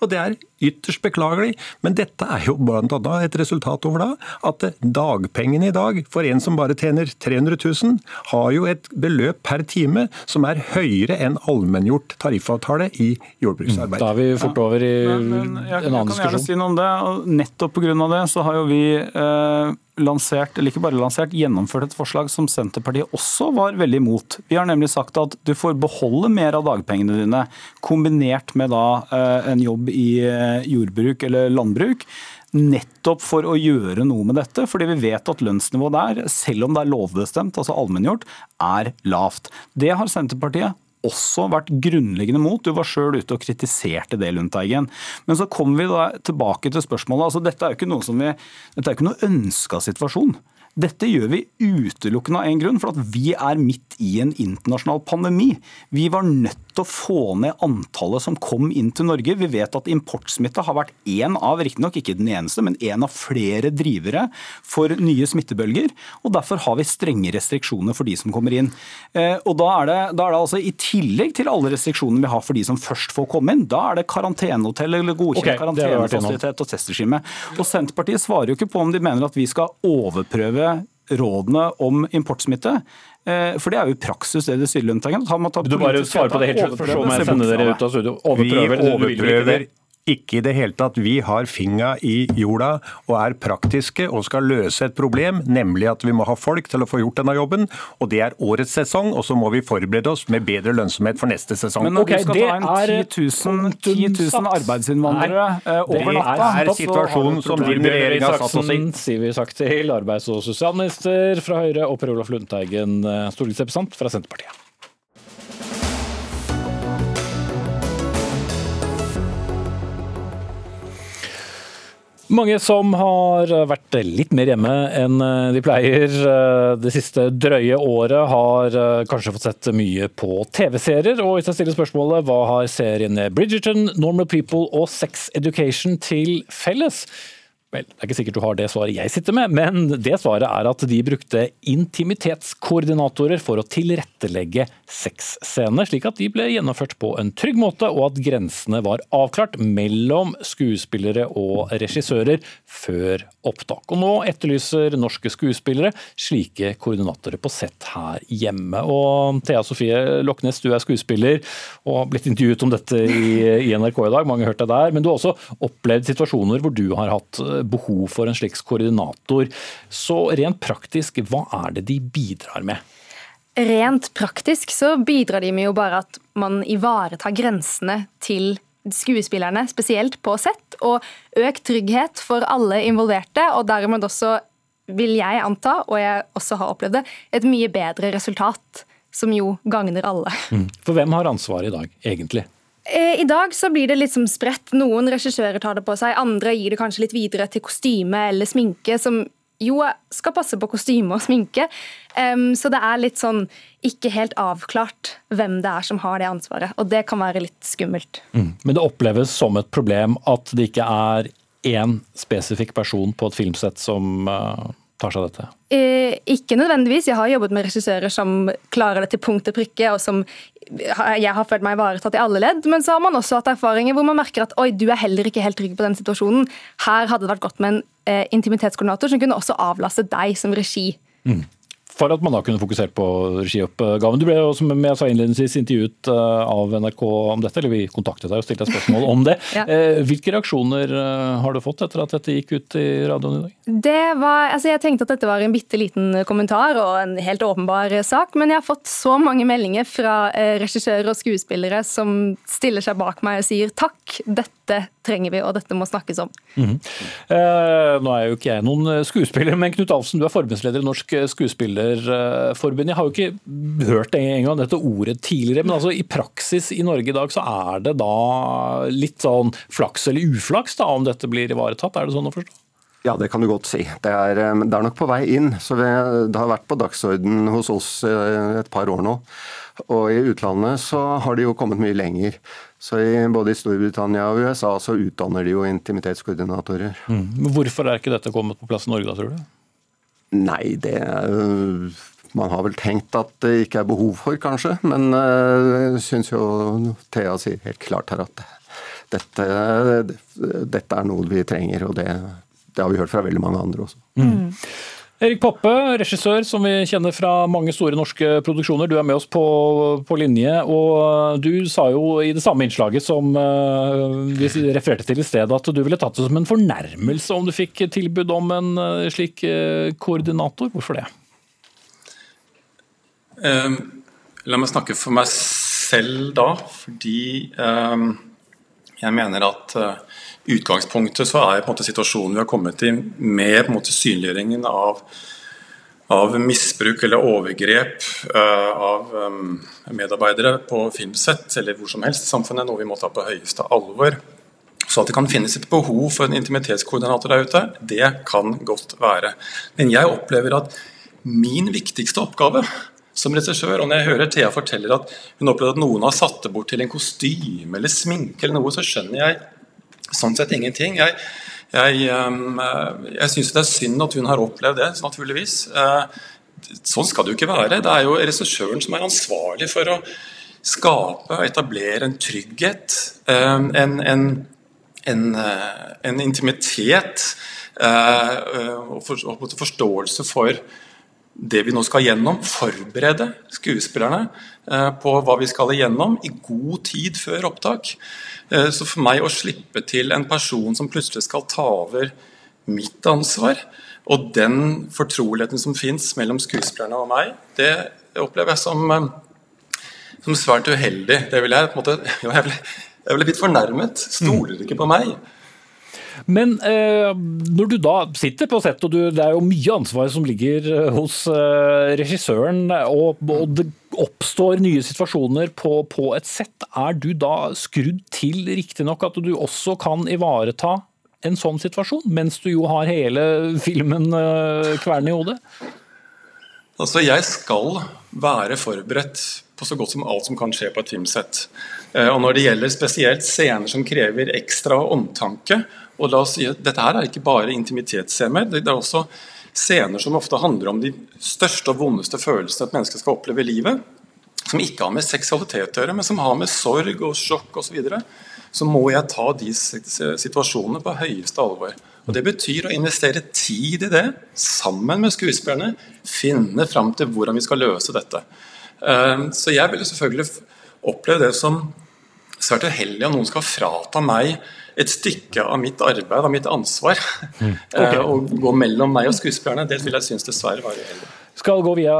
Og det er ytterst beklagelig, men dette er jo bl.a. et resultat over da at dagpengene i dag for en som bare tjener 300 000, har jo et beløp per time som er høyere enn allmenngjort tariffavtale i jordbruksarbeid. Da er vi fort over i ja, men, men, jeg, en annen diskusjon. Jeg kan gjerne si noe om det. og Nettopp pga. det så har jo vi eh, lansert, eller ikke bare lansert, gjennomført et forslag som Senterpartiet også var veldig imot. Vi har nemlig sagt at du får beholde mer av dagpengene dine, kombinert med da eh, en jobb i eh, jordbruk eller landbruk. Nettopp for å gjøre noe med dette, fordi vi vet at lønnsnivået der, selv om det er lovbestemt, altså allmenngjort, er lavt. Det har Senterpartiet også vært grunnleggende mot. Du var sjøl ute og kritiserte det, Lundteigen. Men så kommer vi da tilbake til spørsmålet. altså Dette er jo ikke noe som vi, dette er ikke noe ønska situasjon. Dette gjør vi utelukkende av en grunn, for at vi er midt i en internasjonal pandemi. Vi var nødt til å få ned antallet som kom inn til Norge. Vi vet at importsmitte har vært én av, riktignok ikke den eneste, men én av flere drivere for nye smittebølger. og Derfor har vi strenge restriksjoner for de som kommer inn. Eh, og da er, det, da er det altså I tillegg til alle restriksjonene vi har for de som først får komme inn, da er det karantenehotell eller godkjent okay, karantenefasilitet og testregime. Og Senterpartiet svarer jo ikke på om de mener at vi skal overprøve rådene om importsmitte. Eh, for det er jo i praksis det det sier Lundteigen. Du bare svarer på det helt slutt, for så må jeg sende dere ut av studio. Overprøver, vi overprøver ikke i det hele tatt. Vi har finga i jorda og er praktiske og skal løse et problem, nemlig at vi må ha folk til å få gjort denne jobben. Og det er årets sesong, og så må vi forberede oss med bedre lønnsomhet for neste sesong. Men når okay, du skal ta inn 10 000, 10 000 arbeidsinnvandrere Nei, over natta Det er situasjonen som din regjering har satt oss i. Sier vi sagt til arbeids- og sosialminister fra Høyre og Per Olaf Lundteigen, eh, stortingsrepresentant fra Senterpartiet. Mange som har vært litt mer hjemme enn de pleier det siste drøye året, har kanskje fått sett mye på TV-serier. Og hvis jeg stiller spørsmålet hva har seriene Bridgerton, Normal People og Sex Education til felles? Vel, Det er ikke sikkert du har det svaret jeg sitter med, men det svaret er at de brukte intimitetskoordinatorer for å tilrettelegge sexscener, slik at de ble gjennomført på en trygg måte, og at grensene var avklart mellom skuespillere og regissører før opptak. Og Nå etterlyser norske skuespillere slike koordinatorer på sett her hjemme. Og Thea Sofie Loknes, du er skuespiller og har blitt intervjuet om dette i, NRK i dag, mange har hørt deg der, men du har også opplevd situasjoner hvor du har hatt behov for en slik koordinator. Så rent praktisk, hva er det de bidrar med? Rent praktisk så bidrar de med jo bare at man ivaretar grensene til skuespillerne, spesielt på sett, og økt trygghet for alle involverte, og dermed også, vil jeg anta, og jeg også har opplevd det, et mye bedre resultat, som jo gagner alle. Mm. For hvem har ansvaret i dag, egentlig? Eh, I dag så blir det litt som spredt. Noen regissører tar det på seg, andre gir det kanskje litt videre til kostyme eller sminke, som jo jeg skal passe på kostyme og sminke. Um, så det er litt sånn ikke helt avklart hvem det er som har det ansvaret. Og det kan være litt skummelt. Mm. Men det oppleves som et problem at det ikke er én spesifikk person på et filmsett som uh, tar seg av dette? Eh, ikke nødvendigvis. Jeg har jobbet med regissører som klarer det til punkt og prikke, og som jeg har følt meg ivaretatt i alle ledd. Men så har man også hatt erfaringer hvor man merker at oi, du er heller ikke helt trygg på den situasjonen. Her hadde det vært godt med en eh, intimitetskoordinator som kunne også avlaste deg som regi. Mm for at man da kunne fokusert på regioppgaven. Du ble jo, som jeg sa innledningsvis, intervjuet eh, av NRK om dette, eller vi kontaktet deg og stilte spørsmål om det. ja. Eh, hvilke reaksjoner eh, har du fått etter at dette gikk ut i radioen i dag? Det var, altså Jeg tenkte at dette var en bitte liten kommentar og en helt åpenbar sak, men jeg har fått så mange meldinger fra regissører og skuespillere som stiller seg bak meg og sier takk, dette trenger vi, og dette må snakkes om. Mm -hmm. eh, nå er jo ikke jeg noen skuespiller, men Knut Alfsen, du er forbundsleder i Norsk Skuespillerforbund. Jeg har jo ikke hørt engang dette ordet tidligere, men altså i praksis i Norge i dag så er det da litt sånn flaks eller uflaks da, om dette blir ivaretatt, er det sånn å forstå? Ja, det kan du godt si. Det er, eh, det er nok på vei inn. så Det har vært på dagsorden hos oss eh, et par år nå. Og i utlandet så har de jo kommet mye lenger. Så i, Både i Storbritannia og USA så utdanner de jo intimitetskoordinatorer. Mm. Hvorfor er ikke dette kommet på plass i Norge, da, tror du? Nei, det Man har vel tenkt at det ikke er behov for, kanskje. Men jeg uh, syns jo Thea sier helt klart her at dette, dette er noe vi trenger, og det, det, har vi hørt fra veldig mange andre også. Mm. Erik Poppe, regissør som vi kjenner fra mange store norske produksjoner. Du er med oss på, på, linje. og Du sa jo i det samme innslaget som uh, vi refererte til i stedet, at du ville tatt det som en fornærmelse om du fikk tilbud om en uh, slik uh, koordinator. Hvorfor det? Um, la meg snakke for meg selv da, fordi um, jeg mener at utgangspunktet så er måte situasjonen vi har kommet i med måte synliggjøringen av, av misbruk eller overgrep uh, av um, medarbeidere på filmsett eller hvor som helst samfunnet, noe vi må ta på høyeste alvor. Så at det kan finnes et behov for en intimitetskoordinator der ute, det kan godt være. Men jeg opplever at min viktigste oppgave som regissør, og når jeg hører Thea forteller at hun opplevde at noen har satt det bort til en kostyme eller sminke eller noe, så skjønner jeg sånn sett ingenting. Jeg, jeg, ehm, jeg syns det er synd at hun har opplevd det, naturligvis. Eh, sånn skal det jo ikke være. Det er jo regissøren som er ansvarlig for å skape og etablere en trygghet, en, en, en, eh, en intimitet eh, og forståelse for det vi nå skal gjennom, forberede skuespillerne på hva vi skal igjennom i god tid før opptak. Eh, så for meg å slippe til en person som plutselig skal ta over mitt ansvar, og den fortroligheten som fins mellom skuespillerne og meg, det opplever jeg som, eh, som svært uheldig. Det vil jeg, på en måte, jeg ble, jeg ble litt fornærmet. Stoler ikke på meg. Men eh, når du da sitter på sett, og du, det er jo mye ansvar som ligger eh, hos eh, regissøren, og, og, det oppstår nye situasjoner på, på et sett, er du da skrudd til riktignok at du også kan ivareta en sånn situasjon, mens du jo har hele filmen eh, kvern i hodet? Altså, jeg skal være forberedt på så godt som alt som kan skje på et filmsett. Eh, og Når det gjelder spesielt scener som krever ekstra omtanke, og la oss si at Dette her er ikke bare intimitetsscener, det er også scener som ofte handler om de største og vondeste følelsene et menneske skal oppleve i livet. Som ikke har med seksualitet å gjøre, men som har med sorg og sjokk osv. Så, videre, så må jeg ta de situasjonene på høyeste alvor. Og Det betyr å investere tid i det, sammen med skuespillerne. Finne fram til hvordan vi skal løse dette. Ehm, så jeg ville selvfølgelig oppleve det som svært uheldig om noen skal frata meg et stykke av mitt arbeid, av mitt ansvar, mm. okay. og gå mellom meg og skuespillerne. Det vil jeg synes dessverre var uheldig. Skal gå via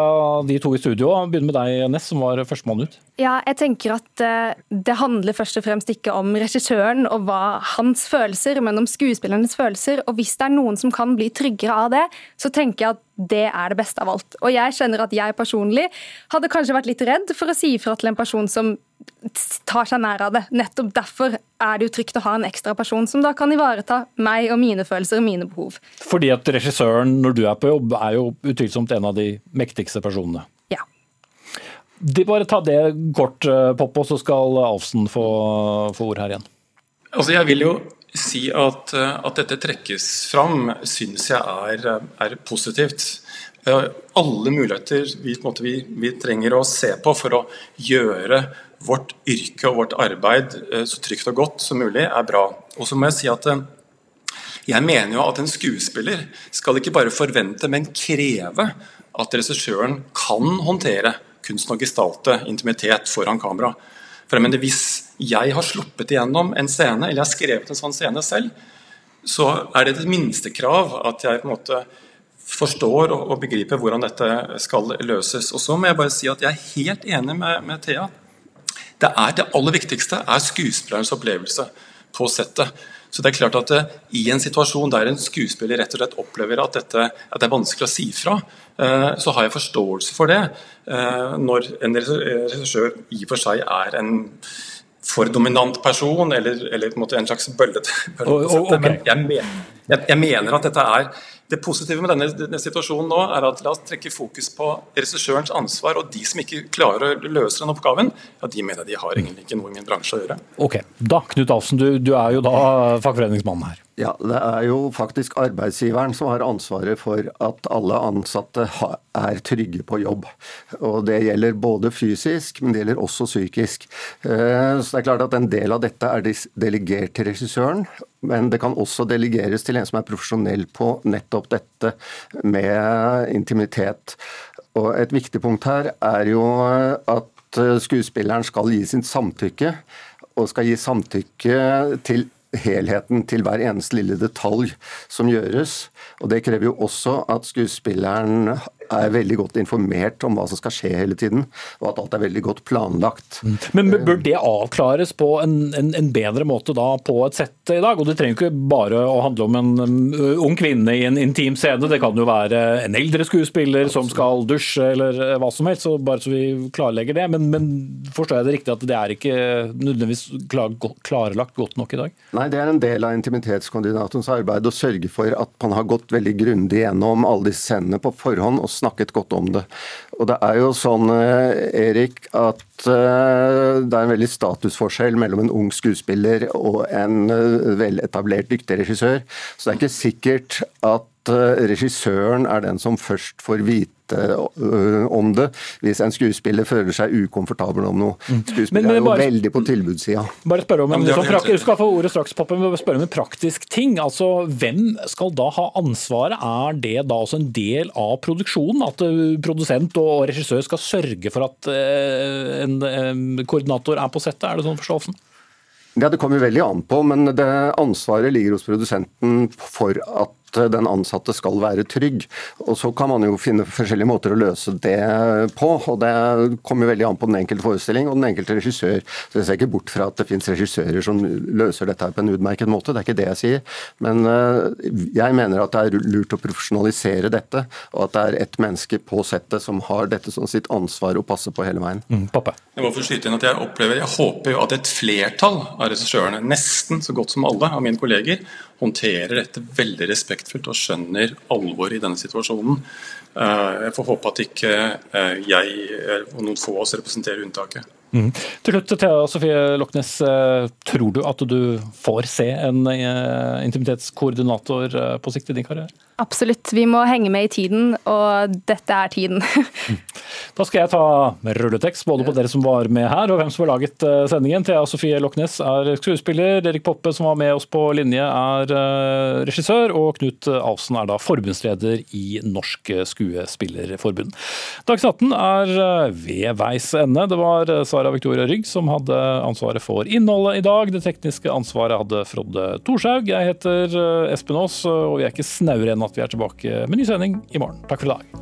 de to i studio. Begynne med deg, Ness, som var førstemann ut. Ja, jeg tenker at eh, Det handler først og fremst ikke om regissøren og hva hans følelser, men om skuespillernes følelser. Og Hvis det er noen som kan bli tryggere av det, så tenker jeg at det er det beste av alt. Og Jeg kjenner at jeg personlig hadde kanskje vært litt redd for å si ifra til en person som tar seg nær av det. Nettopp derfor er det jo trygt å ha en ekstra person som da kan ivareta meg og mine følelser og mine behov. Fordi at regissøren, når du er på jobb, er jo utvilsomt en av de mektigste personene. Ja. De bare ta det kort, eh, Popp, og så skal Alfsen få, få ord her igjen. Altså, jeg vil jo si at, eh, at dette trekkes fram, syns jeg er, er positivt. Eh, alle muligheter vi, vi, vi, trenger å se på for å gjøre vårt yrke og vårt arbeid eh, så trygt og godt som mulig, er bra. Og så må jeg si at eh, jeg mener jo at en skuespiller skal ikke bare forvente, men kreve at regissøren kan håndtere kunsten og gestalte intimitet foran kamera. For jeg mener, Hvis jeg har sluppet igjennom en scene, eller jeg har skrevet en sånn scene selv, så er det et minstekrav at jeg på en måte forstår og, begriper hvordan dette skal løses. Og så må jeg bare si at jeg er helt enig med, med Thea det, er det aller viktigste er skuespillerens opplevelse på settet. Så det er klart at uh, I en situasjon der en skuespiller rett og slett opplever at, dette, at det er vanskelig å si fra, uh, så har jeg forståelse for det. Uh, når en regissør i og for seg er en for dominant person, eller, eller en, en slags bøllete. Oh, okay. Men jeg jeg, jeg mener at dette er det positive med denne, denne, situasjonen nå er at la oss trekke fokus på regissørens ansvar. Og de som ikke klarer å løse den oppgaven, ja, de mener de har egentlig ikke noe i min bransje å gjøre. Ok, Da, Knut Alfsen, du, du er jo da fagforeningsmannen her. Ja, Det er jo faktisk arbeidsgiveren som har ansvaret for at alle ansatte er trygge på jobb. Og Det gjelder både fysisk, men det gjelder også psykisk. Eh, så det er klart at En del av dette er delegert til regissøren, men det kan også delegeres til en som er profesjonell på nettopp dette med intimitet. Og Et viktig punkt her er jo at skuespilleren skal gi sin samtykke, og skal gi samtykke til helheten til hver eneste lille detalj som gjøres. Og Det krever jo også at skuespilleren er veldig godt informert om hva som skal skje hele tiden, og at alt er veldig godt planlagt. Mm. Men bør det avklares på en, en, en bedre måte da på et sett i dag? Og Det trenger ikke bare å handle om en ung kvinne i en intim scene, det kan jo være en eldre skuespiller som skal dusje eller hva som helst, så bare så vi klarlegger det. Men, men forstår jeg det riktig at det er ikke nødvendigvis klar, klarlagt godt nok i dag? Nei, det er en del av intimitetskoordinatorens arbeid å sørge for at man har gått veldig grundig gjennom alle disse scenene på forhånd og snakket godt om det. Og det er jo sånn, eh, Erik, at eh, det er en veldig statusforskjell mellom en ung skuespiller og en eh, veletablert, dyktig regissør. Så det er ikke sikkert at regissøren er den som først får vite Øh, om det hvis en skuespiller føler seg ukomfortabel om noe. Mm. Skuespiller er jo veldig på tilbudssida. Bare spørre om en, ja, sånn Du skal få ordet straks, Poppe, men spørre om en praktisk ting. Altså, Hvem skal da ha ansvaret? Er det da også en del av produksjonen? At øh, produsent og regissør skal sørge for at en koordinator er på settet? Er det sånn forståelsen? Ja, Det kommer veldig an på, men det ansvaret ligger hos produsenten for at den ansatte skal være trygg. Og Så kan man jo finne forskjellige måter å løse det på. og Det kommer veldig an på den enkelte forestilling og den enkelte regissør. Så Jeg ser ikke bort fra at det finnes regissører som løser dette på en utmerket måte, det er ikke det jeg sier. Men eh, jeg mener at det er lurt å profesjonalisere dette, og at det er ett menneske på settet som har dette som sitt ansvar å passe på hele veien. Mm, pappa. Jeg må få skyte inn at jeg opplever, jeg håper jo at et flertall av regissørene, nesten så godt som alle av mine kolleger, håndterer dette veldig respektfullt og skjønner alvoret i denne situasjonen. Eh, jeg får håpe at ikke eh, jeg og noen få av oss representerer unntaket. Mm. Til slutt, Thea Sofie Lochnes, eh, tror du at du får se en intimitetskoordinator på sikt i din karriere? Absolutt. Vi må henge med i tiden, og dette er tiden. da skal jeg ta rulletekst både på dere som var med her, og hvem som har laget eh, sendingen. Thea Sofie Loknes er skuespiller, Erik Poppe som var med oss på linje er eh, regissør, og Knut Alfsen er da forbundsleder i Norsk Skuespillerforbund. Dagsnytt 18 er eh, ved veis ende. Det var Sara Victoria Rygg som hadde ansvaret for innholdet i dag. Det tekniske ansvaret hadde Frode Thorshaug. Jeg heter Espen Aas, og vi er ikke snauere enn at at vi er tilbake med ny sending i morgen. Takk for i dag.